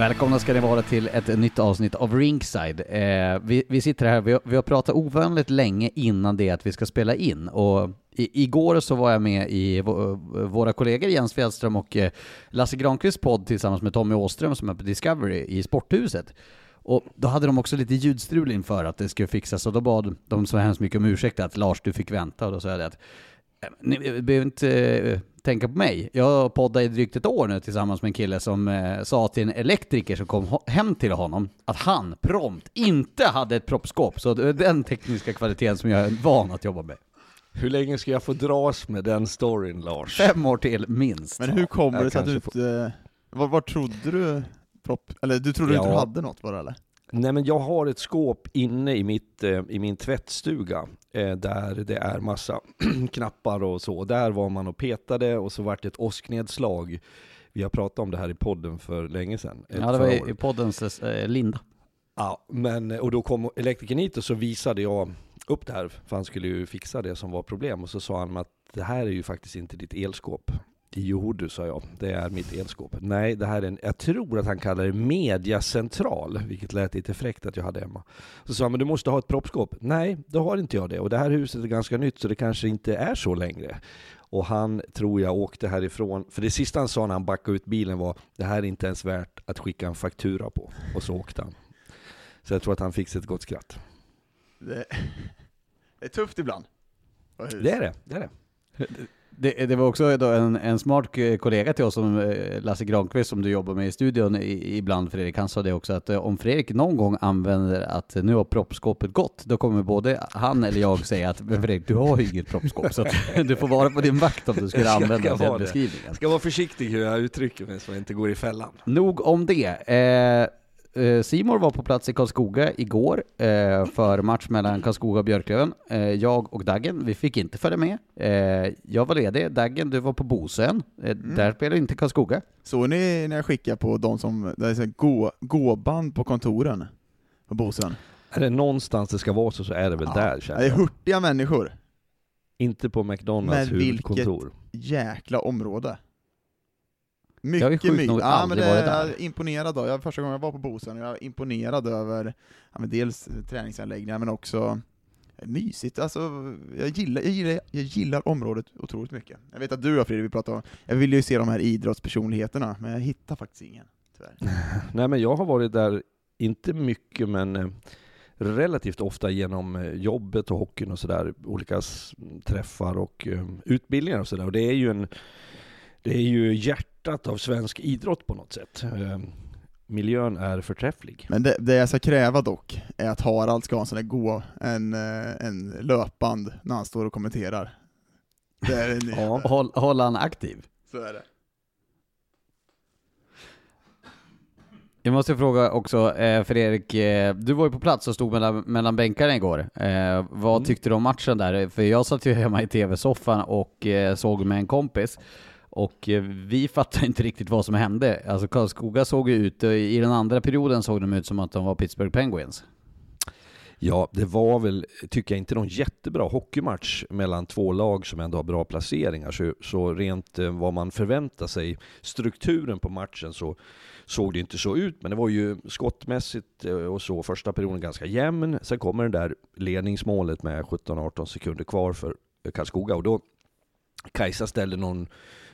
Välkomna ska ni vara till ett nytt avsnitt av Ringside. Eh, vi, vi sitter här, vi har, vi har pratat ovanligt länge innan det att vi ska spela in och i, igår så var jag med i eh, våra kollegor Jens Fjällström och eh, Lasse Granqvists podd tillsammans med Tommy Åström som är på Discovery i Sporthuset. Och då hade de också lite ljudstrul inför att det skulle fixas och då bad de så hemskt mycket om ursäkt att Lars du fick vänta och då sa jag det att ni behöver inte eh, tänka på mig. Jag har poddat i drygt ett år nu tillsammans med en kille som eh, sa till en elektriker som kom hem till honom att han prompt inte hade ett proppskåp. Så det är den tekniska kvaliteten som jag är van att jobba med. Hur länge ska jag få dras med den storyn Lars? Fem år till minst. Men hur kommer det sig att du inte... Var, var trodde du propp... Eller du trodde inte du Ja. hade något bara eller? Nej men jag har ett skåp inne i, mitt, eh, i min tvättstuga eh, där det är massa knappar och så. Där var man och petade och så vart det ett åsknedslag. Vi har pratat om det här i podden för länge sedan. eh, Ja, det var i, poddens eh, linda. Ja, men, och då kom elektrikern hit och så visade jag upp det här, för han skulle ju fixa det som var problem. Och så sa han att det här är ju faktiskt inte ditt elskåp. Jo du, sa jag, det är mitt elskåp. Nej, det här är en, jag tror att han kallar det mediacentral, vilket lät lite fräckt att jag hade hemma. Så sa han, men du måste ha ett proppskåp. Nej, då har inte jag det. Och det här huset är ganska nytt så det kanske inte är så längre. Och han tror jag åkte härifrån, för det sista han sa när han backade ut bilen var, det här är inte ens värt att skicka en faktura på. Och så åkte han. Så jag tror att han fick sig ett gott skratt. Det, det är tufft ibland. Det är det, det är det. Det, det var också en, en smart kollega till oss, som eh, Lasse Granqvist, som du jobbar med i studion i, ibland Fredrik, han sa det också att eh, om Fredrik någon gång använder att nu har proppskåpet gått, då kommer både han eller jag säga att Fredrik, du har ju inget proppskåp, så du får vara på din vakt om du skulle använda den beskrivningen. Jag ska vara försiktig hur jag uttrycker mig så jag inte går i fällan. Nog om det. Eh, Simor var på plats i Karlskoga igår eh, för match mellan Karlskoga och Björklöven. Eh, jag och Daggen, vi fick inte följa med. Eh, jag var ledig. Daggen, du var på Bosön. Eh, Där spelar inte Karlskoga. Såg ni när jag skickade på de som, det är så här gå, gåband på kontoren på Bosön? Är det någonstans det ska vara så, så är det väl Ja. där Det är hurtiga människor. Inte på McDonalds Men huvudkontor. Jäkla område. Jag är Mycket, sjukt mycket. Ja, men det varit är där. jag imponerad av. Jag, första gången jag var på Bosön, jag är imponerad över ja, dels träningsanläggningar men också mysigt. Alltså, jag, gillar, jag, gillar, jag gillar området otroligt mycket. Jag vet att du och Fredrik, vi pratade om, jag ville ju se de här idrottspersonligheterna, men jag hittar faktiskt ingen. Tyvärr. Nej men jag har varit där, inte mycket men eh, relativt ofta genom eh, jobbet och hockeyn och sådär, olika träffar och eh, utbildningar och sådär. Och det är ju en, det är ju hjärtat av svensk idrott på något sätt. Eh, miljön är förträfflig. Men det, det jag ska kräva dock, är att Harald ska ha en sån där gå, en, eh, en löpband när han står och kommenterar. Det är det. Ja. Håll, håller han aktiv? Så är det. Jag måste fråga också, eh, för Erik, eh, du var ju på plats och stod mellan, mellan bänkarna igår. Eh, vad Mm. tyckte du om matchen där? För jag satt ju hemma i tv-soffan och såg med en kompis. Och eh, vi fattar inte riktigt vad som hände. Alltså Karlskoga såg ju ut, eh, i den andra perioden såg de ut som att de var Pittsburgh Penguins. Ja, det var väl, tycker jag, inte någon jättebra hockeymatch mellan två lag som ändå har bra placeringar. Så, så rent eh, vad man förväntar sig, strukturen på matchen, så såg det inte så ut. Men det var ju skottmässigt eh, och så, första perioden ganska jämn. Sen kommer det där ledningsmålet med 17-18 sekunder kvar för Karlskoga och då Kajsa ställde någon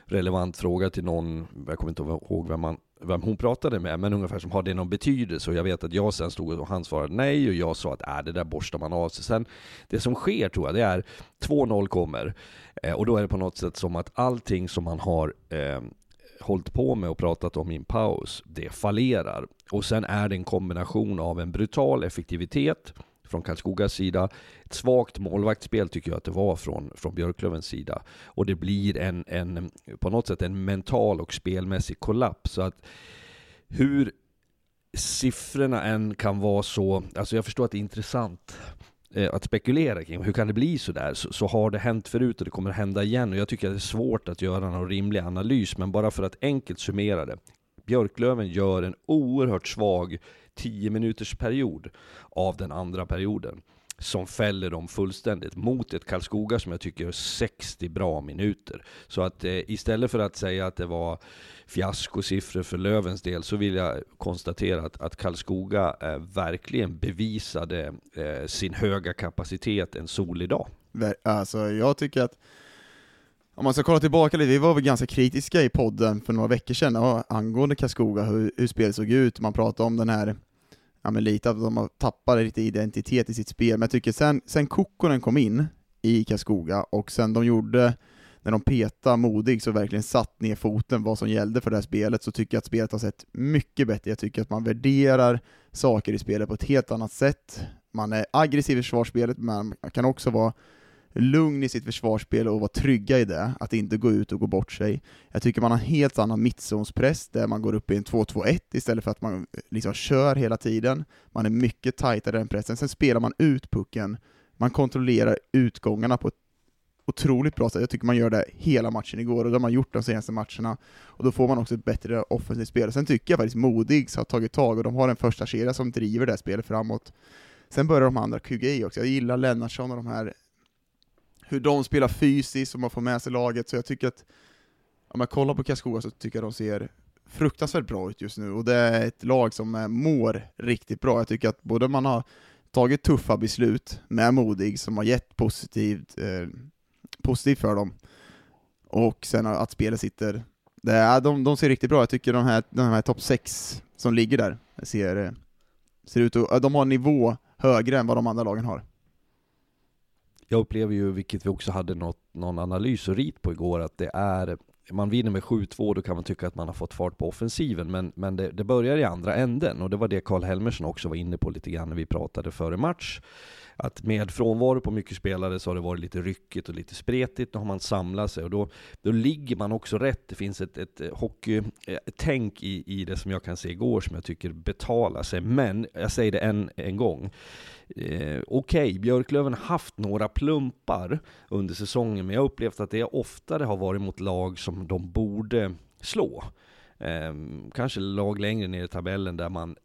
relevant fråga till någon, jag kommer inte ihåg vem, man, vem hon pratade med, men ungefär som har det någon betydelse? Och jag vet att jag sen stod och han svarade nej och jag sa att äh, det där borstar man av sig. Sen, det som sker tror jag, det är 2-0 kommer eh, och då är det på något sätt som att allting som man har eh, hållit på med och pratat om i en paus, det fallerar. Och sen är det en kombination av en brutal effektivitet från Karlskogas sida. Ett svagt målvaktsspel tycker jag att det var från, från Björklövens sida. Och det blir en, en, på något sätt en mental och spelmässig kollaps. Så att hur siffrorna än kan vara så, alltså jag förstår att det är intressant eh, att spekulera kring hur kan det bli så där? Så, så har det hänt förut och det kommer hända igen och jag tycker att det är svårt att göra någon rimlig analys men bara för att enkelt summera det. Björklöven gör en oerhört svag 10 minuters period av den andra perioden som fäller dem fullständigt mot ett Karlskoga som jag tycker är 60 bra minuter. Så att eh, istället för att säga att det var fiaskosiffror för Lövens del så vill jag konstatera att, att Karlskoga eh, verkligen bevisade eh, sin höga kapacitet en solig dag. Alltså jag tycker att om man ska kolla tillbaka lite, vi var väl ganska kritiska i podden för några veckor sedan angående Karlskoga, hur, hur spelet såg ut, man pratade om den här, ja men lite att de tappar lite identitet i sitt spel, men jag tycker sen, sen Kokkonen kom in i Karlskoga och sen de gjorde, när de petade modig så verkligen satt ner foten vad som gällde för det här spelet, så tycker jag att spelet har sett mycket bättre. Jag tycker att man värderar saker i spelet på ett helt annat sätt. Man är aggressiv i försvarsspelet, men man kan också vara lugn i sitt försvarsspel och vara trygga i det, att inte gå ut och gå bort sig. Jag tycker man har en helt annan mittzonspress där man går upp i en 2-2-1 istället för att man eh, liksom kör hela tiden. Man är mycket tajtare i den pressen. Sen spelar man ut pucken, man kontrollerar utgångarna på ett otroligt bra sätt. Jag tycker man gör det hela matchen igår och det har man gjort de senaste matcherna. Och då får man också ett bättre offensivt spel. Sen tycker jag faktiskt Modigs har tagit tag och de har en första serie som driver det här spelet framåt. Sen börjar de andra kuga i också. Jag gillar Lennartsson och de här hur de spelar fysiskt och man får med sig laget, så jag tycker att om jag kollar på Karlskoga så tycker jag de ser fruktansvärt bra ut just nu, och det är ett lag som eh, mår riktigt bra. Jag tycker att både man har tagit tuffa beslut med Modig, som har gett positivt, eh, positivt för dem, och sen att spelet sitter, det är, de, de ser riktigt bra Jag tycker de här, de här topp 6 som ligger där, ser, eh, ser ut att, de har en nivå högre än vad de andra lagen har. Jag upplever ju, vilket vi också hade något, någon analys och rit på igår, att det är man vinner med 7-2, då kan man tycka att man har fått fart på offensiven, men, men det, det börjar i andra änden, och det var det Karl Helmersson också var inne på lite grann när vi pratade före match. Att med frånvaro på mycket spelare så har det varit lite ryckigt och lite spretigt, då har man samlat sig och då, då ligger man också rätt. Det finns ett, ett hockeytänk i, i det som jag kan se igår som jag tycker betalar sig, men jag säger det en, en gång. Eh, Okej, okay, Björklöven har haft några plumpar under säsongen, men jag har upplevt att det oftare har varit mot lag som de borde slå. Eh, kanske lag längre ner i tabellen där man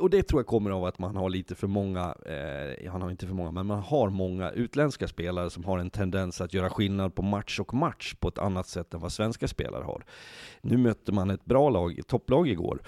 och det tror jag kommer av att man har lite för många, eh, han har inte för många, men man har många utländska spelare som har en tendens att göra skillnad på match och match på ett annat sätt än vad svenska spelare har. Nu mötte man ett bra lag, ett topplag igår,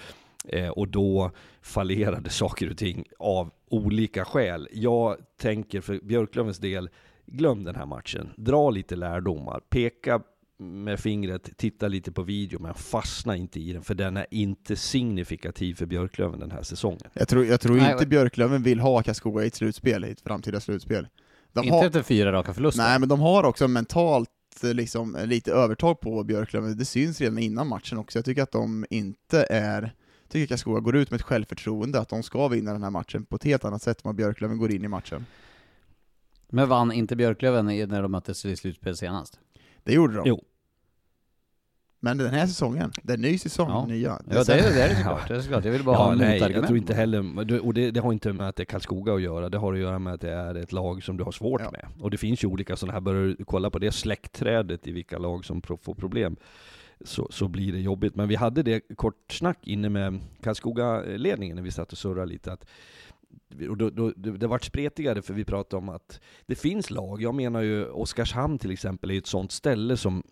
eh, och då fallerade saker och ting av olika skäl. Jag tänker för Björklövens del, glöm den här matchen, dra lite lärdomar, peka med fingret, titta lite på video, men fastna inte i den, för den är inte signifikativ för Björklöven den här säsongen. Jag tror, jag tror Nej, inte Björklöven vill ha Karlskoga i ett slutspel, i ett framtida slutspel. De inte har, efter fyra raka förluster. nej, men de har också mentalt eh, liksom, lite övertag på Björklöven, det syns redan innan matchen också. Jag tycker att de inte är tycker Karlskoga går ut med ett självförtroende att de ska vinna den här matchen på ett helt annat sätt än vad Björklöven går in i matchen. Men vann inte Björklöven i- när de möttes i slutspel senast? Det gjorde de. Jo. Men den här säsongen, det är en ny säsong, Ja. nya. Ja, det, är- det är såklart. Det är såklart. Jag vill bara ha Ja, en nej, jag tror inte heller, och det, det har inte med att det är Karlskoga att göra, det har att göra med att det är ett lag som du har svårt Ja. med. Och det finns ju olika sådana här, börjar du kolla på det släktträdet i vilka lag som får problem, så, så blir det jobbigt. Men vi hade det kort snack inne med Karlskoga-ledningen när vi satt och surrade lite, att och då, då, det, det vart spretigare för vi pratade om att det finns lag, jag menar ju Oskarshamn till exempel är ett sånt ställe som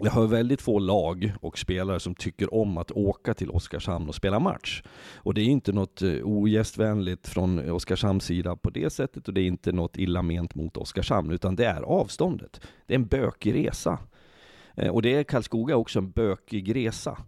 jag har väldigt få lag och spelare som tycker om att åka till Oskarshamn och spela match. Och det är inte något eh, ogästvänligt från Oskarshamns sida på det sättet och det är inte något illa ment mot Oskarshamn utan det är avståndet. Det är en bökig resa. Eh, och det är Karlskoga också en bökig resa.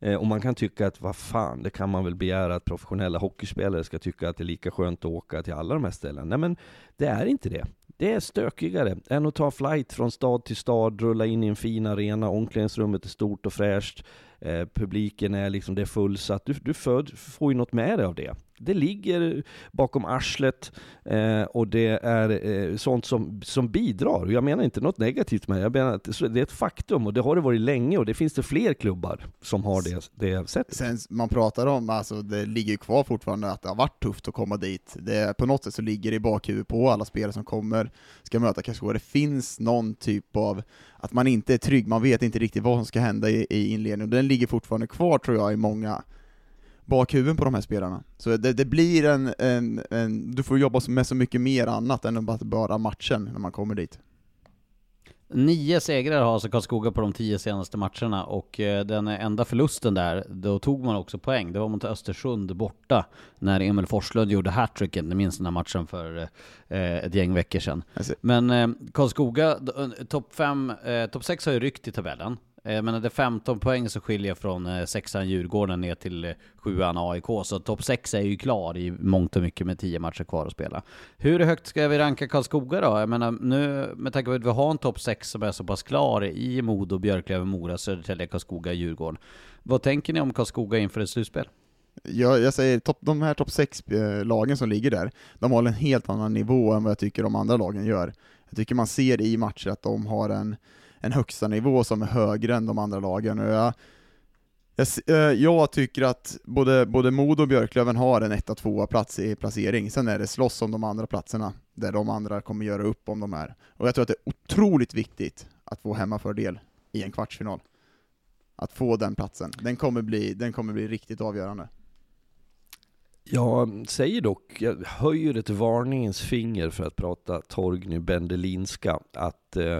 Eh, och man kan tycka att vad fan, det kan man väl begära att professionella hockeyspelare ska tycka att det är lika skönt att åka till alla de här ställena. Nej men det är inte det. Det är stökigare än att ta flight från stad till stad, rulla in i en fin arena, omklädningsrummet är stort och fräscht, eh, publiken är liksom, det är fullsatt. Du, du föd, får ju något med dig av det. Det ligger bakom arslet eh, och det är eh, sånt som, som bidrar. Jag menar inte något negativt med det, jag menar att det är ett faktum och det har det varit länge och det finns det fler klubbar som har det, det sättet. Sen man pratar om, alltså det ligger ju kvar fortfarande att det har varit tufft att komma dit. Det, på något sätt så ligger det i bakhuvudet på alla spelare som kommer, ska möta Karlskoga. Det finns någon typ av, att man inte är trygg, man vet inte riktigt vad som ska hända i, i inledningen. Den ligger fortfarande kvar tror jag i många bakhuvuden på de här spelarna. Så det, det blir en, en, en, du får jobba med så mycket mer annat än bara- bara matchen när man kommer dit. Nio segrar har alltså Karlskoga på de tio senaste matcherna och eh, den enda förlusten där, då tog man också poäng. Det var mot Östersund borta när Emil Forslund gjorde hattricken, ni minns den här matchen för eh, ett gäng veckor sedan. Alltså, Men eh, Karlskoga, topp fem, topp sex har ju ryckt i tabellen. Eh, jag menar det är 15 poäng som skiljer från eh, sexan Djurgården ner till eh, sjuan AIK, så topp sex är ju klar i mångt och mycket med tio matcher kvar att spela. Hur högt ska vi ranka Karlskoga då? Jag menar nu, med tanke på att vi har en topp sex som är så pass klar i Modo, Björklöven, Mora, Södertälje, Karlskoga, Djurgården. Vad tänker ni om Karlskoga inför ett slutspel? Jag, jag säger, top, de här topp 6-lagen som ligger där, de håller en helt annan nivå än vad jag tycker de andra lagen gör. Jag tycker man ser i matcher att de har en, en högsta nivå som är högre än de andra lagen. Och jag, jag, eh, jag tycker att både, både Modo och Björklöven har en 1-2 plats i placering, sen är det slåss om de andra platserna, där de andra kommer göra upp om de här. Och jag tror att det är otroligt viktigt att få hemmafördel i en kvartsfinal. Att få den platsen. Den kommer bli, den kommer bli riktigt avgörande. Jag säger dock, jag höjer ett varningens finger för att prata Torgny Bendelinska, att eh,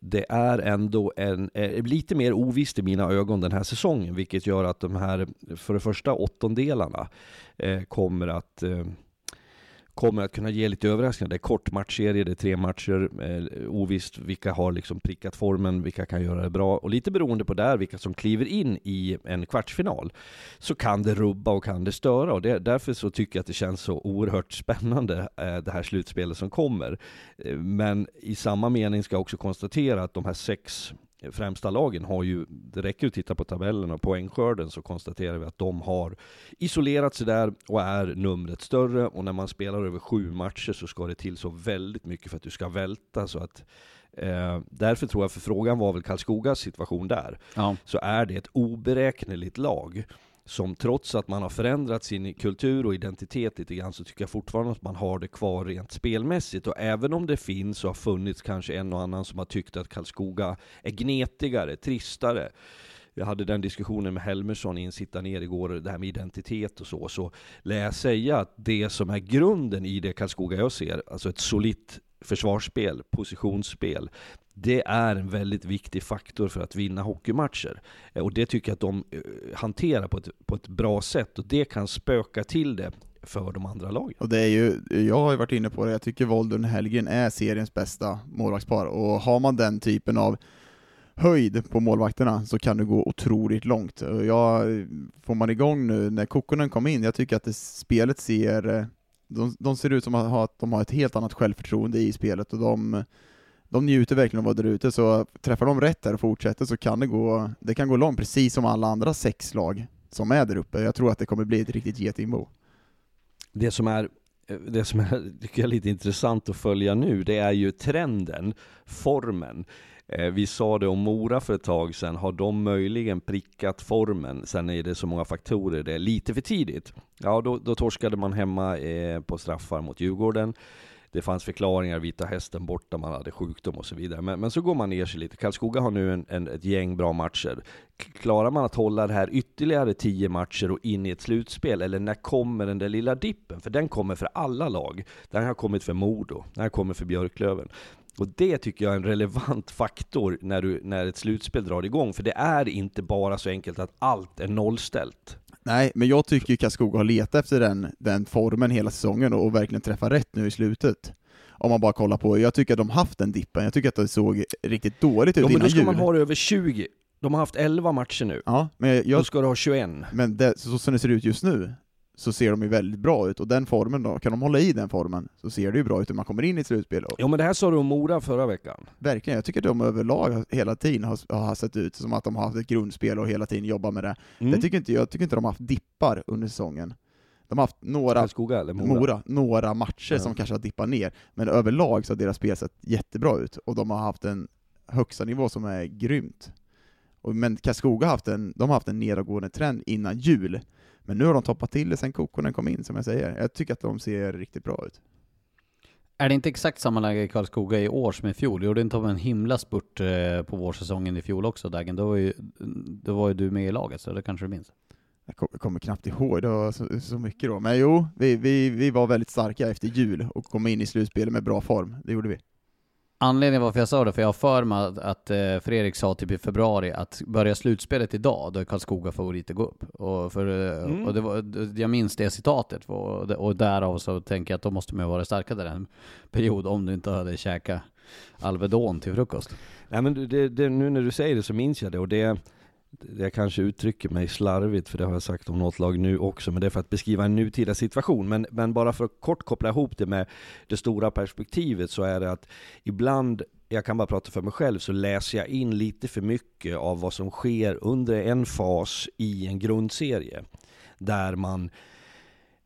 det är ändå en, eh, lite mer ovisst i mina ögon den här säsongen, vilket gör att de här, för det första åttondelarna, eh, kommer att eh, kommer att kunna ge lite överraskningar. Det är kort matchserie, det är tre matcher, eh, ovisst vilka har liksom prickat formen, vilka kan göra det bra. Och lite beroende på där, vilka som kliver in i en kvartsfinal, så kan det rubba och kan det störa. Och det, därför så tycker jag att det känns så oerhört spännande, eh, det här slutspelet som kommer. Eh, men i samma mening ska jag också konstatera att de här sex främsta lagen har ju, det räcker att titta på tabellen och poängskörden så konstaterar vi att de har isolerat sig där och är numret större. Och när man spelar över sju matcher så ska det till så väldigt mycket för att du ska välta. Så att eh, därför tror jag, för frågan var väl Karlskogas situation där, Ja. så är det ett oberäkneligt lag som trots att man har förändrat sin kultur och identitet lite grann så tycker jag fortfarande att man har det kvar rent spelmässigt. Och även om det finns och har funnits kanske en och annan som har tyckt att Karlskoga är gnetigare, tristare. Jag hade den diskussionen med Helmersson i en sitta ner igår, det här med identitet och så. Så lär jag säga att det som är grunden i det Karlskoga jag ser, alltså ett solitt försvarsspel, positionsspel, det är en väldigt viktig faktor för att vinna hockeymatcher. Eh, och det tycker jag att de eh, hanterar på ett, på ett bra sätt och det kan spöka till det för de andra lagen. Och det är ju, jag har ju varit inne på det, jag tycker Voldun Hellgren är seriens bästa målvaktspar, och har man den typen av höjd på målvakterna så kan det gå otroligt långt. Jag, får man igång nu, när Kokkonen kom in, jag tycker att det, spelet ser, eh, de, de ser ut som att ha, att de har ett helt annat självförtroende i spelet, och de, de njuter verkligen av att vara där ute, så träffar de rätt där och fortsätter så kan det gå, det kan gå långt, precis som alla andra sex lag som är där uppe. Jag tror att det kommer bli ett riktigt getingbo. Det som är det som är, tycker jag är lite intressant att följa nu, det är ju trenden, formen. Eh, vi sa det om Mora för ett tag sedan, har de möjligen prickat formen? Sen är det så många faktorer, det är lite för tidigt. Ja, då, då torskade man hemma eh, på straffar mot Djurgården. Det fanns förklaringar, Vita Hästen borta, man hade sjukdom och så vidare. Men, men så går man ner sig lite. Karlskoga har nu en, en, ett gäng bra matcher. Klarar man att hålla det här ytterligare tio matcher och in i ett slutspel? Eller när kommer den där lilla dippen? För den kommer för alla lag. Den har kommit för Modo, den har kommit för Björklöven. Och det tycker jag är en relevant faktor när, du, när ett slutspel drar igång, för det är inte bara så enkelt att allt är nollställt. Nej, men jag tycker ju Karlskoga har letat efter den, den formen hela säsongen och, och verkligen träffat rätt nu i slutet. Om man bara kollar på, jag tycker att de haft den dippen, jag tycker att det såg riktigt dåligt ut ja, innan men då ska jul. man ha det över 20. De har haft 11 matcher nu. Ja, men jag, Då ska du ha 21. men det, så som det ser ut just nu, så ser de ju väldigt bra ut, och den formen då, kan de hålla i den formen, så ser det ju bra ut när man kommer in i ett slutspel. Och Ja men det här sa du om Mora förra veckan. verkligen, jag tycker att de överlag hela tiden har, har sett ut som att de har haft ett grundspel och hela tiden jobbar med det. Mm. Jag tycker inte, jag tycker inte de har haft dippar under säsongen. De har haft några Mora? Mora, några matcher Ja. som kanske har dippat ner, men överlag så har deras spel sett jättebra ut, och de har haft en högsta nivå som är grymt. Och, men Karlskoga har haft en, de har haft en nedåtgående trend innan jul, men nu har de toppat till det sen Kokkonen kom in, som jag säger. Jag tycker att de ser riktigt bra ut. Är det inte exakt samma läge i Karlskoga i år som i fjol? Gjorde inte de en himla spurt eh, på vårsäsongen i fjol också, Dagen? Då var ju, då var ju du med i laget, så det kanske du minns? Jag kom- jag kommer knappt ihåg, det var så, så mycket då. Men jo, vi, vi, vi var väldigt starka efter jul och kom in i slutspelet med bra form. Det gjorde vi. Anledningen varför jag sa det, för jag har för mig att, att eh, Fredrik sa typ i februari att börja slutspelet idag, då är Karlskoga favorit att gå upp. Och, för, eh, Mm. och det var, jag minns det citatet, och, och därav så tänker jag att då måste man vara starkare där en period om du inte hade käkat Alvedon till frukost. Nej men det, det, nu när du säger det så minns jag det och det jag kanske uttrycker mig slarvigt för det har jag sagt om något lag nu också, men det är för att beskriva en nutida situation. Men, men bara för att kort koppla ihop det med det stora perspektivet så är det att ibland, jag kan bara prata för mig själv, så läser jag in lite för mycket av vad som sker under en fas i en grundserie. Där man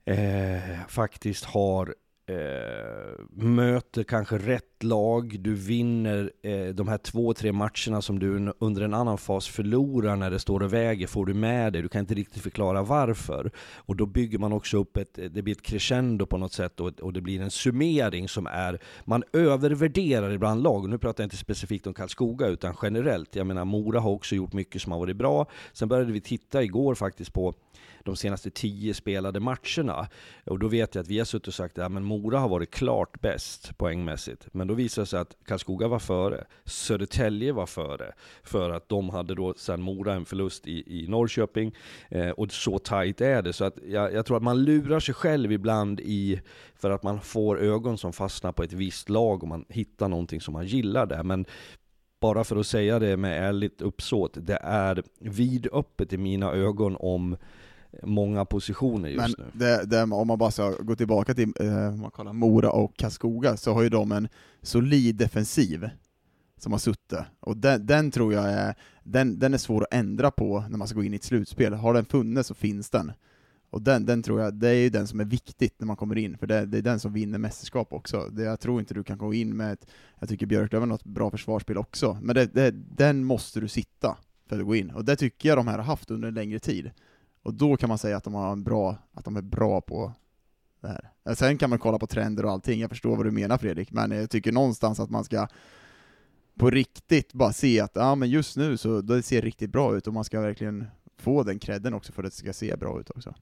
eh, faktiskt har eh, möter kanske rätt lag, du vinner eh, de här två, tre matcherna som du under en annan fas förlorar när det står och väger, får du med dig, du kan inte riktigt förklara varför. Och då bygger man också upp ett, eh, det blir ett crescendo på något sätt och, och det blir en summering som är, man övervärderar ibland lag, och nu pratar jag inte specifikt om Karlskoga utan generellt. Jag menar Mora har också gjort mycket som har varit bra. Sen började vi titta igår faktiskt på de senaste tio spelade matcherna. Och då vet jag att vi har suttit och sagt att ja, men Mora har varit klart bäst poängmässigt. Men då visade det sig att Karlskoga var före, Södertälje var före. För att de hade då sen Mora en förlust i, i Norrköping. Eh, och så tajt är det. Så att jag, jag tror att man lurar sig själv ibland i, för att man får ögon som fastnar på ett visst lag och man hittar någonting som man gillar där. Men bara för att säga det med ärligt uppsåt, det är vidöppet i mina ögon om många positioner just Men nu. det, det, om man bara ska gå tillbaka till eh, man kollar Mora och Karlskoga, så har ju de en solid defensiv som har suttit. Och den, den tror jag är, den, den är svår att ändra på när man ska gå in i ett slutspel. Har den funnits så finns den. Och den, den tror jag, det är ju den som är viktigt när man kommer in, för det, det är den som vinner mästerskap också. Det, jag tror inte du kan gå in med ett, jag tycker Björklöven har ett bra försvarsspel också, men det, det, den måste du sitta för att gå in. Och det tycker jag de här har haft under en längre tid. Och då kan man säga att de, har en bra, att de är bra på det här. Eh, sen kan man kolla på trender och allting, jag förstår vad du menar Fredrik, men jag tycker någonstans att man ska på riktigt bara se att ja, men just nu så det ser riktigt bra ut och man ska verkligen få den credden också för att det ska se bra ut också.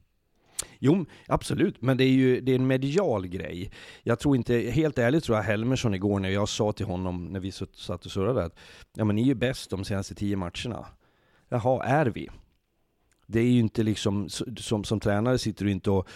Jo, absolut, men det är ju det är en medial grej. Jag tror inte, helt ärligt tror jag Helmersson igår när jag sa till honom när vi satt satt och surrade att ja men ni är ju bäst de senaste tio matcherna. Jaha, är vi? Det är ju inte liksom, som, som tränare sitter du inte och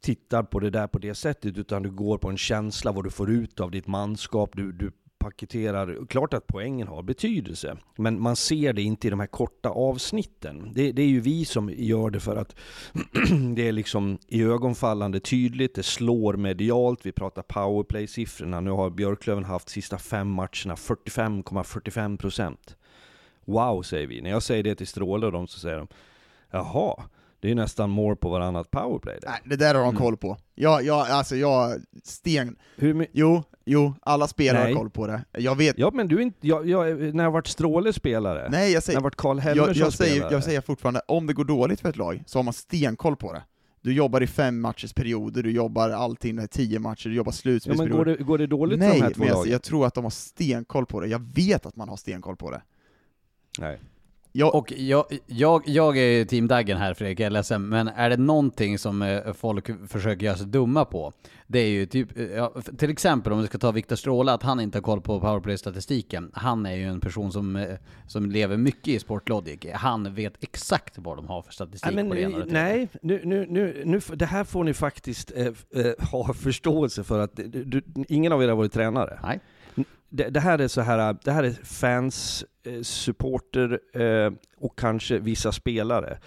tittar på det där på det sättet, utan du går på en känsla vad du får ut av ditt manskap, du, du paketerar, klart att poängen har betydelse, men man ser det inte i de här korta avsnitten. Det, det är ju vi som gör det för att det är liksom i ögonfallande tydligt, det slår medialt, vi pratar powerplay-siffrorna, nu har Björklöven haft sista fem matcherna 45,45%. Wow, säger vi. När jag säger det till Stråle och de så säger de Jaha, Det är ju nästan mål på varannat powerplay. Där. Nej, det där har de Mm. koll på. Jag, jag, alltså jag, sten... Jo, jo, alla spelare Nej. har koll på det. Jag vet... ja men du är inte, jag, jag, när jag varit Stråle spelare, Nej, jag när säger... jag varit Karl Helmersson Jag, jag, säger, spelare. jag säger fortfarande, om det går dåligt för ett lag, så har man stenkoll på det. Du jobbar i fem matchers perioder, du jobbar allting, här tio matcher, du jobbar ja, men slutspelsperioder. går, det, går det dåligt Nej, för de här två men jag, lagen? jag tror att de har stenkoll på det. Jag vet att man har stenkoll på det. Nej. Jag, Och jag, jag, jag är ju team Daggen här Fredrik, jag är ledsen, men är det någonting som eh, folk försöker göra sig dumma på, det är ju typ, eh, ja, till exempel om vi ska ta Viktor Stråle, att han inte har koll på powerplay-statistiken. Han är ju en person som, eh, som lever mycket i Sportlogic. Han vet exakt vad de har för statistik Nej, men, på det ena och det nej nu, nu, nu, nu, det här får ni faktiskt eh, ha förståelse för att du, du, ingen av er har varit tränare. Nej. Det, det här är så här, det här är fans, eh, supporter eh, och kanske vissa spelare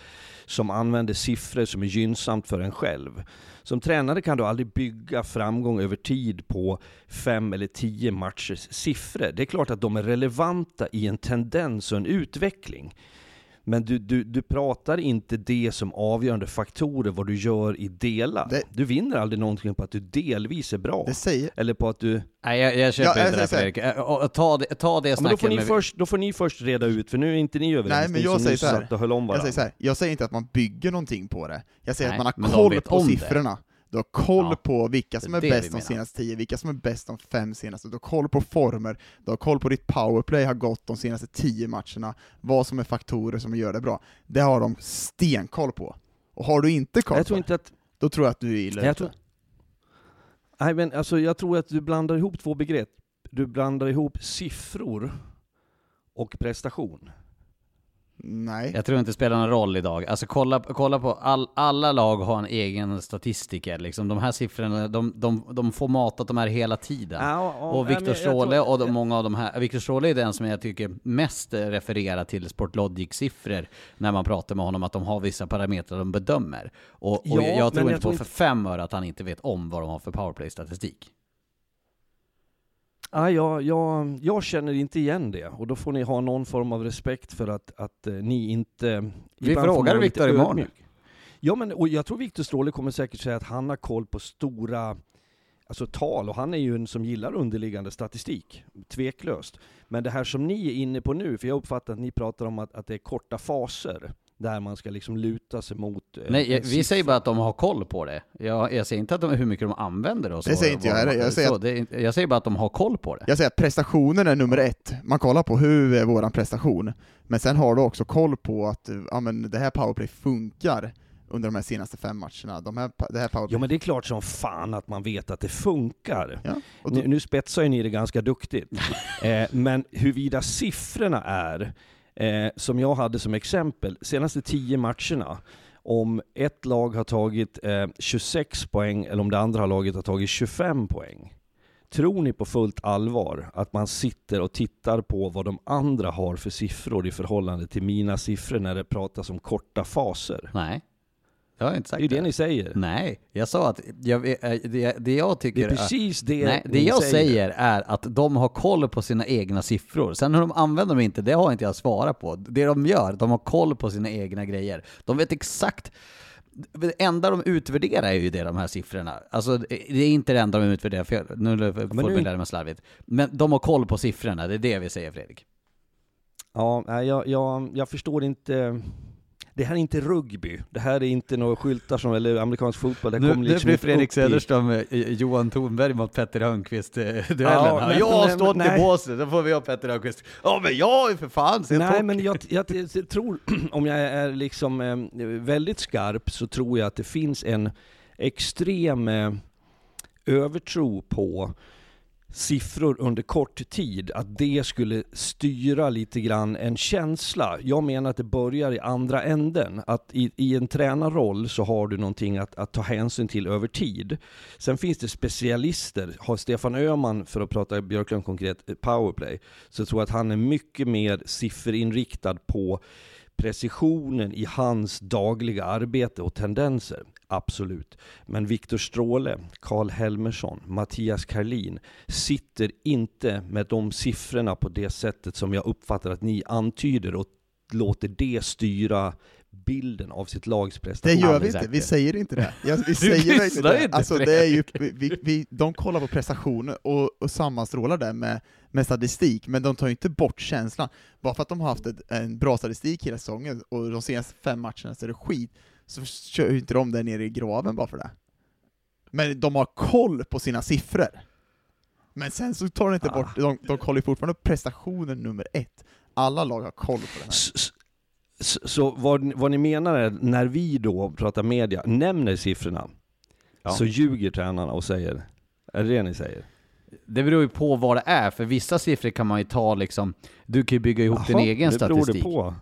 som använder siffror som är gynnsamt för en själv. Som tränare kan du aldrig bygga framgång över tid på fem eller tio matchers siffror. Det är klart att de är relevanta i en tendens och en utveckling. Men du, du, du pratar inte det som avgörande faktorer vad du gör i delar. Det- Du vinner aldrig någonting på att du delvis är bra. det säger... Eller på att du... Nej, jag, jag köper Ja, jag inte det säger Fredrik. Ta det, ta det Ja, men då, får snacket ni med... först, då får ni först reda ut, för nu är inte ni överens. Nej, men ni jag säger så här. och höll om Jag varandra. säger så här, jag säger inte att man bygger någonting på det. Jag säger Nej, att man men har koll på om det. Du har koll Ja, på vilka som är bäst de senaste tio, vilka som är bäst de fem senaste. Du har koll på former, du har koll på ditt powerplay har gått de senaste tio matcherna, vad som är faktorer som gör det bra. Det har de stenkoll på. Och har du inte koll Jag på tror det, inte att... då tror jag att du är illa tror, nej, men alltså, jag tror att du blandar ihop två begrepp. Du blandar ihop siffror och prestation. Nej. Jag tror inte det spelar någon roll idag. Alltså kolla, kolla på, all, alla lag har en egen statistiker liksom. De här siffrorna, de, de, de får matat de här hela tiden. Ja, och nej, Viktor jag Stråle och de, många av de här, Viktor Stråle är den som jag tycker mest refererar till Sportlogic-siffror när man pratar med honom, att de har vissa parametrar de bedömer. Och, och Ja, jag tror jag inte tror på för fem öre att han inte vet om vad de har för powerplay-statistik. Ja, jag, jag, känner inte igen det, och då får ni ha någon form av respekt för att, att eh, ni inte... Vi frågar Viktor imorgon. Ja, men och jag tror Viktor Stråle kommer säkert säga att han har koll på stora alltså, tal, och han är ju en som gillar underliggande statistik, tveklöst. Men det här som ni är inne på nu, för jag uppfattar att ni pratar om att, att det är korta faser, där man ska liksom luta sig mot... eh, Nej, en vi siffra. säger bara att de har koll på det. Jag, jag säger inte att de, hur mycket de använder det och så. Det säger inte jag heller. Jag säger att- det jag säger bara att de har koll på det. Jag säger att prestationen är nummer ett. Man kollar på hur är våran prestation, men sen har du också koll på att ja, men det här powerplay funkar under de här senaste fem matcherna. De här, det här powerplay... Ja men det är klart som fan att man vet att det funkar. Ja, då, Nu, nu spetsar ju ni det ganska duktigt. eh, men huruvida siffrorna är, eh, som jag hade som exempel, senaste tio matcherna, om ett lag har tagit eh, 26 poäng eller om det andra laget har tagit 25 poäng. Tror ni på fullt allvar att man sitter och tittar på vad de andra har för siffror i förhållande till mina siffror när det pratas om korta faser? Nej. Det har jag inte Det sagt. är ju det ni säger. Nej, jag sa att jag, eh, det, det jag Det tycker är precis det Nej, det jag säger är att de har koll på sina egna siffror. Sen hur de använder dem inte, det har inte jag svarat på. Det de gör, de har koll på sina egna grejer. De vet exakt det enda de utvärderar är ju det, de här siffrorna. Alltså, det är inte det enda de utvärderar, för jag, nu formulerar jag mig slarvigt. Men de har koll på siffrorna, det är det vi säger Fredrik. Ja, jag, jag, jag förstår inte. Det här är inte rugby. Det här är inte några skyltar som, eller amerikansk fotboll. Det Nu, kommer nu liksom blir inte Fredrik i- Söderström eh, Johan Tornberg mot Petter Hörnqvist eh. Ja, men- jag har stått nej. i båset, då får vi ha Petter Hörnqvist. Ja men jag ju för fan Nej hockey. men jag, jag, jag tror, om jag är liksom eh, väldigt skarp så tror jag att det finns en extrem eh, övertro på siffror under kort tid, att det skulle styra lite grann en känsla. Jag menar att det börjar i andra änden, att i, i en tränarroll så har du någonting att, att ta hänsyn till över tid. Sen finns det specialister, har Stefan Öhman, för att prata Björklund konkret, eh, powerplay, så jag tror att han är mycket mer sifferinriktad på precisionen i hans dagliga arbete och tendenser. Absolut. Men Viktor Stråle, Karl Helmersson, Mattias Karlin sitter inte med de siffrorna på det sättet som jag uppfattar att ni antyder och låter det styra bilden av sitt lags Det prestation. gör vi inte, vi det. säger inte det. Ja, vi Du säger det. inte, Alltså, det är ju, vi, vi, de kollar på prestationer och, och sammanstrålar det med, med statistik, men de tar ju inte bort känslan. Bara för att de har haft ett, en bra statistik hela säsongen, och de senaste fem matcherna så är det skit, så kör ju inte de där nere i graven bara för det. Men de har koll på sina siffror. Men sen så tar de inte Ah. bort, de, de kollar ju fortfarande på prestationen nummer ett. Alla lag har koll på det här. S- Så vad, vad ni menar är, när vi då pratar media, nämner siffrorna, Ja. så ljuger tränarna och säger, är det det ni säger? Det beror ju på vad det är, för vissa siffror kan man ju ta liksom, du kan ju bygga ihop din Jaha, egen det statistik. beror det på.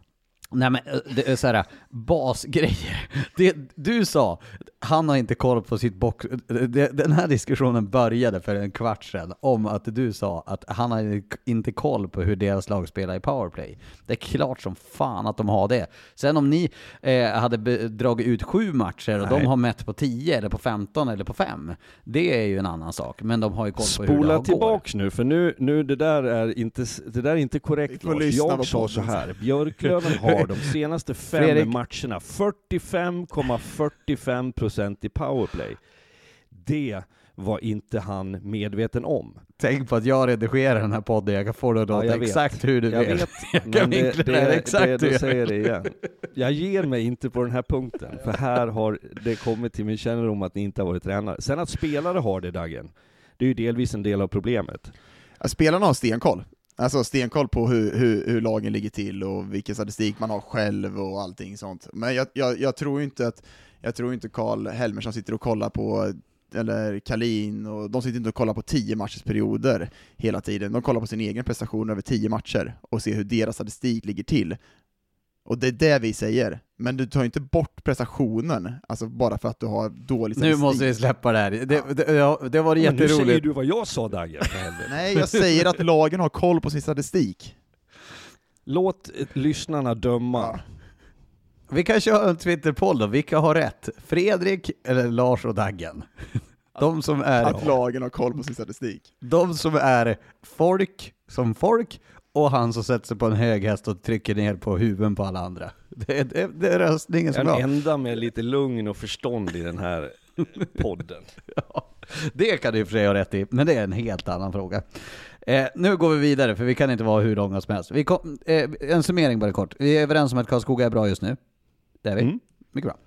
Nej men eh, det är såhär, basgrejer. Det, du sa, han har inte koll på sitt box... Den här diskussionen började för en kvart sedan om att du sa att han har inte koll på hur deras lag spelar i powerplay. Det är klart som fan att de har det. Sen om ni eh, hade dragit ut sju matcher och de Nej. har mätt på 10 eller på 15 eller på 5, det är ju en annan sak. Men de har ju koll på hur det Spola går. tillbaks nu, för nu, nu det där är inte, det där är inte Vi korrekt får Lars. Jag sa så här, Björklöven har de senaste fem Fredrik. matcherna 45,45% i powerplay. Det var inte han medveten om. Tänk på att jag redigerar den här podden, jag kan få det att Ja, låta vet. exakt hur du Jag vill. vet, Jag kan men det, det, det det, exakt det, jag säger det igen. Jag ger mig inte på den här punkten, för här har det kommit till min kännedom att ni inte har varit tränare. Sen att spelare har det Dagen, det är ju delvis en del av problemet. Ja, spelarna har stenkoll. Alltså stenkoll på hur, hur, hur lagen ligger till och vilken statistik man har själv och allting sånt. Men jag, jag, jag tror inte att jag tror inte Karl Helmersson sitter och kollar på eller Kalin, och de sitter inte och kollar på tio matchers perioder hela tiden. De kollar på sin egen prestation över tio matcher och ser hur deras statistik ligger till. Och det är det vi säger. Men du tar inte bort prestationen, alltså bara för att du har dålig Nu statistik. måste vi släppa det här. Det, det, ja, det var Men nu säger jätteroligt. du vad jag sa helvete. Nej, jag säger att lagen har koll på sin statistik. Låt lyssnarna döma. Ja. Vi kan köra en Twitterpoll då. Vilka har rätt? Fredrik eller Lars och Daggen? De som är, Att lagen har koll på sin statistik. de som är folk som folk och han som sätter sig på en hög häst och trycker ner på huven på alla andra. Det är, det, är- det är röstningen Jag som är är den enda med lite lugn och förstånd i den här podden. Ja, det kan du i och för sig ha rätt i, men det är en helt annan fråga. Eh, nu går vi vidare, för vi kan inte vara hur långa som helst. Vi kom, eh, en summering bara kort. Vi är överens om att Karlskoga är bra just nu. Det är vi. Mm. Mycket bra.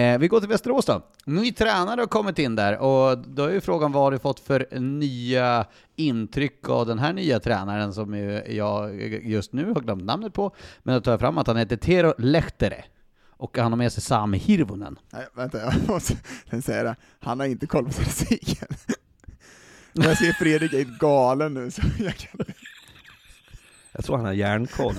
Eh, vi går till Västerås då. Ny tränare har kommit in där och då är ju frågan vad har du fått för nya intryck av den här nya tränaren som jag just nu har glömt namnet på. Men då tar jag fram att han heter Tero Lehtere. Och han har med sig Sam Hirvonen. Nej, vänta, jag måste säga det. Han har inte koll på statistiken. Jag ser Fredrik är galen nu, så jag kan Jag tror han har järnkoll.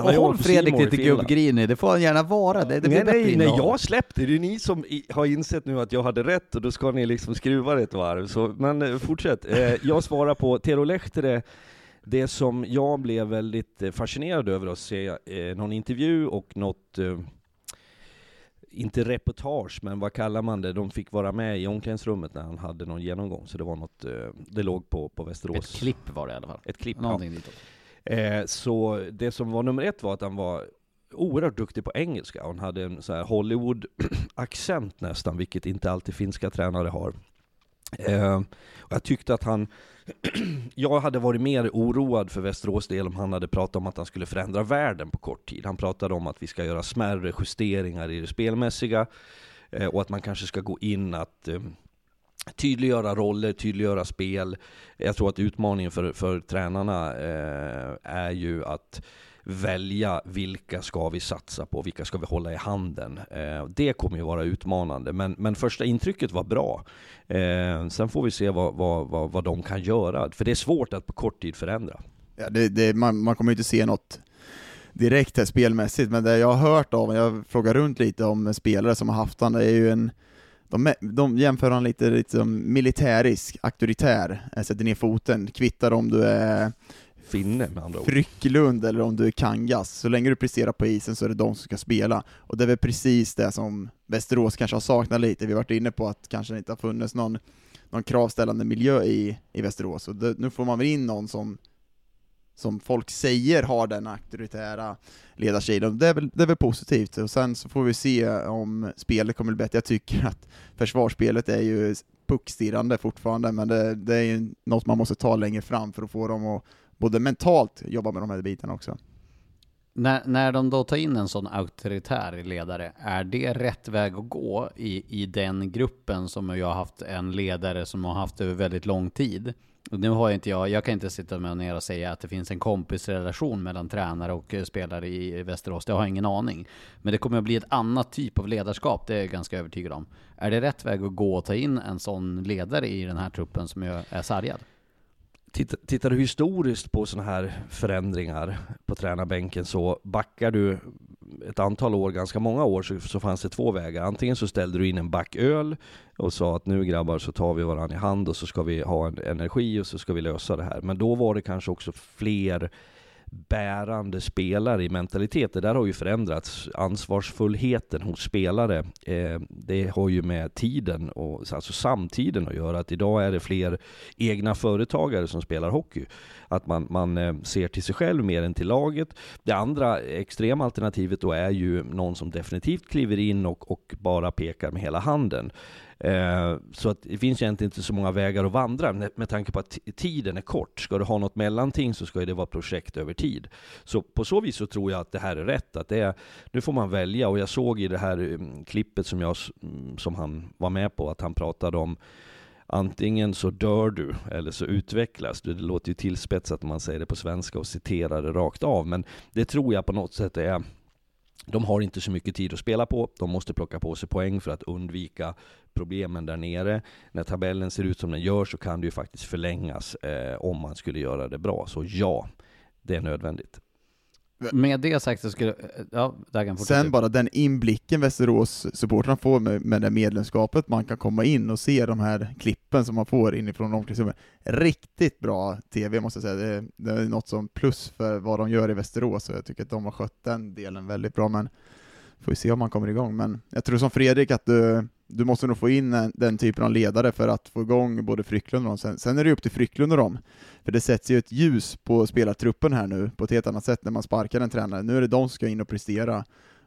Håll Fredrik lite gubbgrinig, det får han gärna vara. Det, det nej, nej, nej, jag släppte. Det är ni som har insett nu att jag hade rätt och då ska ni liksom skruva det ett varv. Så, men eh, fortsätt. Eh, jag svarar på Tero Lehtere. Det som jag blev väldigt eh, fascinerad över att se någon intervju och något, inte reportage, men vad kallar man det? De fick vara med i omklädningsrummet när han hade någon genomgång, så det var något, eh, det låg på, på Västerås. Ett klipp var det i alla fall. Ett klipp, ja. Någonting ditåt. Eh, så det som var nummer ett var att han var oerhört duktig på engelska. Han hade en så här Hollywood-accent nästan, vilket inte alltid finska tränare har. Eh, och jag tyckte att han, jag hade varit mer oroad för Västerås del om han hade pratat om att han skulle förändra världen på kort tid. Han pratade om att vi ska göra smärre justeringar i det spelmässiga, eh, och att man kanske ska gå in att eh, tydliggöra roller, tydliggöra spel. Jag tror att utmaningen för, för tränarna eh, är ju att välja vilka ska vi satsa på, vilka ska vi hålla i handen. Eh, det kommer ju vara utmanande, men, men första intrycket var bra. Eh, sen får vi se vad, vad, vad, vad de kan göra, för det är svårt att på kort tid förändra. Ja, det, det, man, man kommer ju inte se något direkt här spelmässigt, men det jag har hört av, jag frågar runt lite om spelare som har haft han, det är ju en de, de jämför han lite, lite som militärisk, auktoritär, eh, sätter ner foten, kvittar om du är Finne med andra ord. Frycklund eller om du är Kangas, så länge du presterar på isen så är det de som ska spela. Och det är väl precis det som Västerås kanske har saknat lite, vi har varit inne på att kanske inte har funnits någon, någon kravställande miljö i, i Västerås, och det, nu får man väl in någon som som folk säger har den auktoritära ledarsidan. Det är, väl, det är väl positivt, och sen så får vi se om spelet kommer bli bättre. Jag tycker att försvarsspelet är ju puckstirrande fortfarande, men det, det är ju något man måste ta längre fram för att få dem att både mentalt jobba med de här bitarna också. När, när de då tar in en sån auktoritär ledare, är det rätt väg att gå i, i den gruppen som jag har haft en ledare som har haft över väldigt lång tid? Nu har jag inte jag, jag kan inte sitta med ner och säga att det finns en kompisrelation mellan tränare och eh, spelare i Västerås, det har jag ingen aning. Men det kommer att bli ett annat typ av ledarskap, det är jag ganska övertygad om. Är det rätt väg att gå och ta in en sån ledare i den här truppen som är sargad? Tittar du historiskt på sådana här förändringar på tränarbänken så backar du ett antal år, ganska många år, så, så fanns det två vägar. Antingen så ställde du in en back öl och sa att nu grabbar så tar vi varandra i hand och så ska vi ha en energi och så ska vi lösa det här. Men då var det kanske också fler bärande spelare i mentalitet. Det där har ju förändrats. Ansvarsfullheten hos spelare, eh, det har ju med tiden och alltså samtiden att göra. Att idag är det fler egna företagare som spelar hockey. Att man, man eh, ser till sig själv mer än till laget. Det andra extrema alternativet då är ju någon som definitivt kliver in och, och bara pekar med hela handen. Eh, så att det finns egentligen inte så många vägar att vandra med tanke på att tiden är kort. Ska du ha något mellanting så ska det vara projekt över tid. Så på så vis så tror jag att det här är rätt. Att det är, nu får man välja och jag såg i det här mm, klippet som, jag, mm, som han var med på att han pratade om Antingen så dör du eller så utvecklas du. Det låter ju tillspetsat när man säger det på svenska och citerar det rakt av, men det tror jag på något sätt är de har inte så mycket tid att spela på, de måste plocka på sig poäng för att undvika problemen där nere. När tabellen ser ut som den gör så kan det ju faktiskt förlängas eh, om man skulle göra det bra. Så ja, det är nödvändigt. Med det sagt så skulle, ja, Dagan Sen bara den inblicken Västerås-supportrarna får med, med det medlemskapet, man kan komma in och se de här klippen som man får inifrån omklädningsrummet. Riktigt bra TV måste jag säga, det är, det är något som plus för vad de gör i Västerås, och jag tycker att de har skött den delen väldigt bra, men får vi se om man kommer igång. Men jag tror som Fredrik att du, du måste nog få in en, den typen av ledare för att få igång både Frycklund och dem. Sen, sen är det upp till Frycklund och dem. För det sätts ju ett ljus på spelartruppen här nu på ett helt annat sätt när man sparkar en tränare. Nu är det de som ska in och prestera.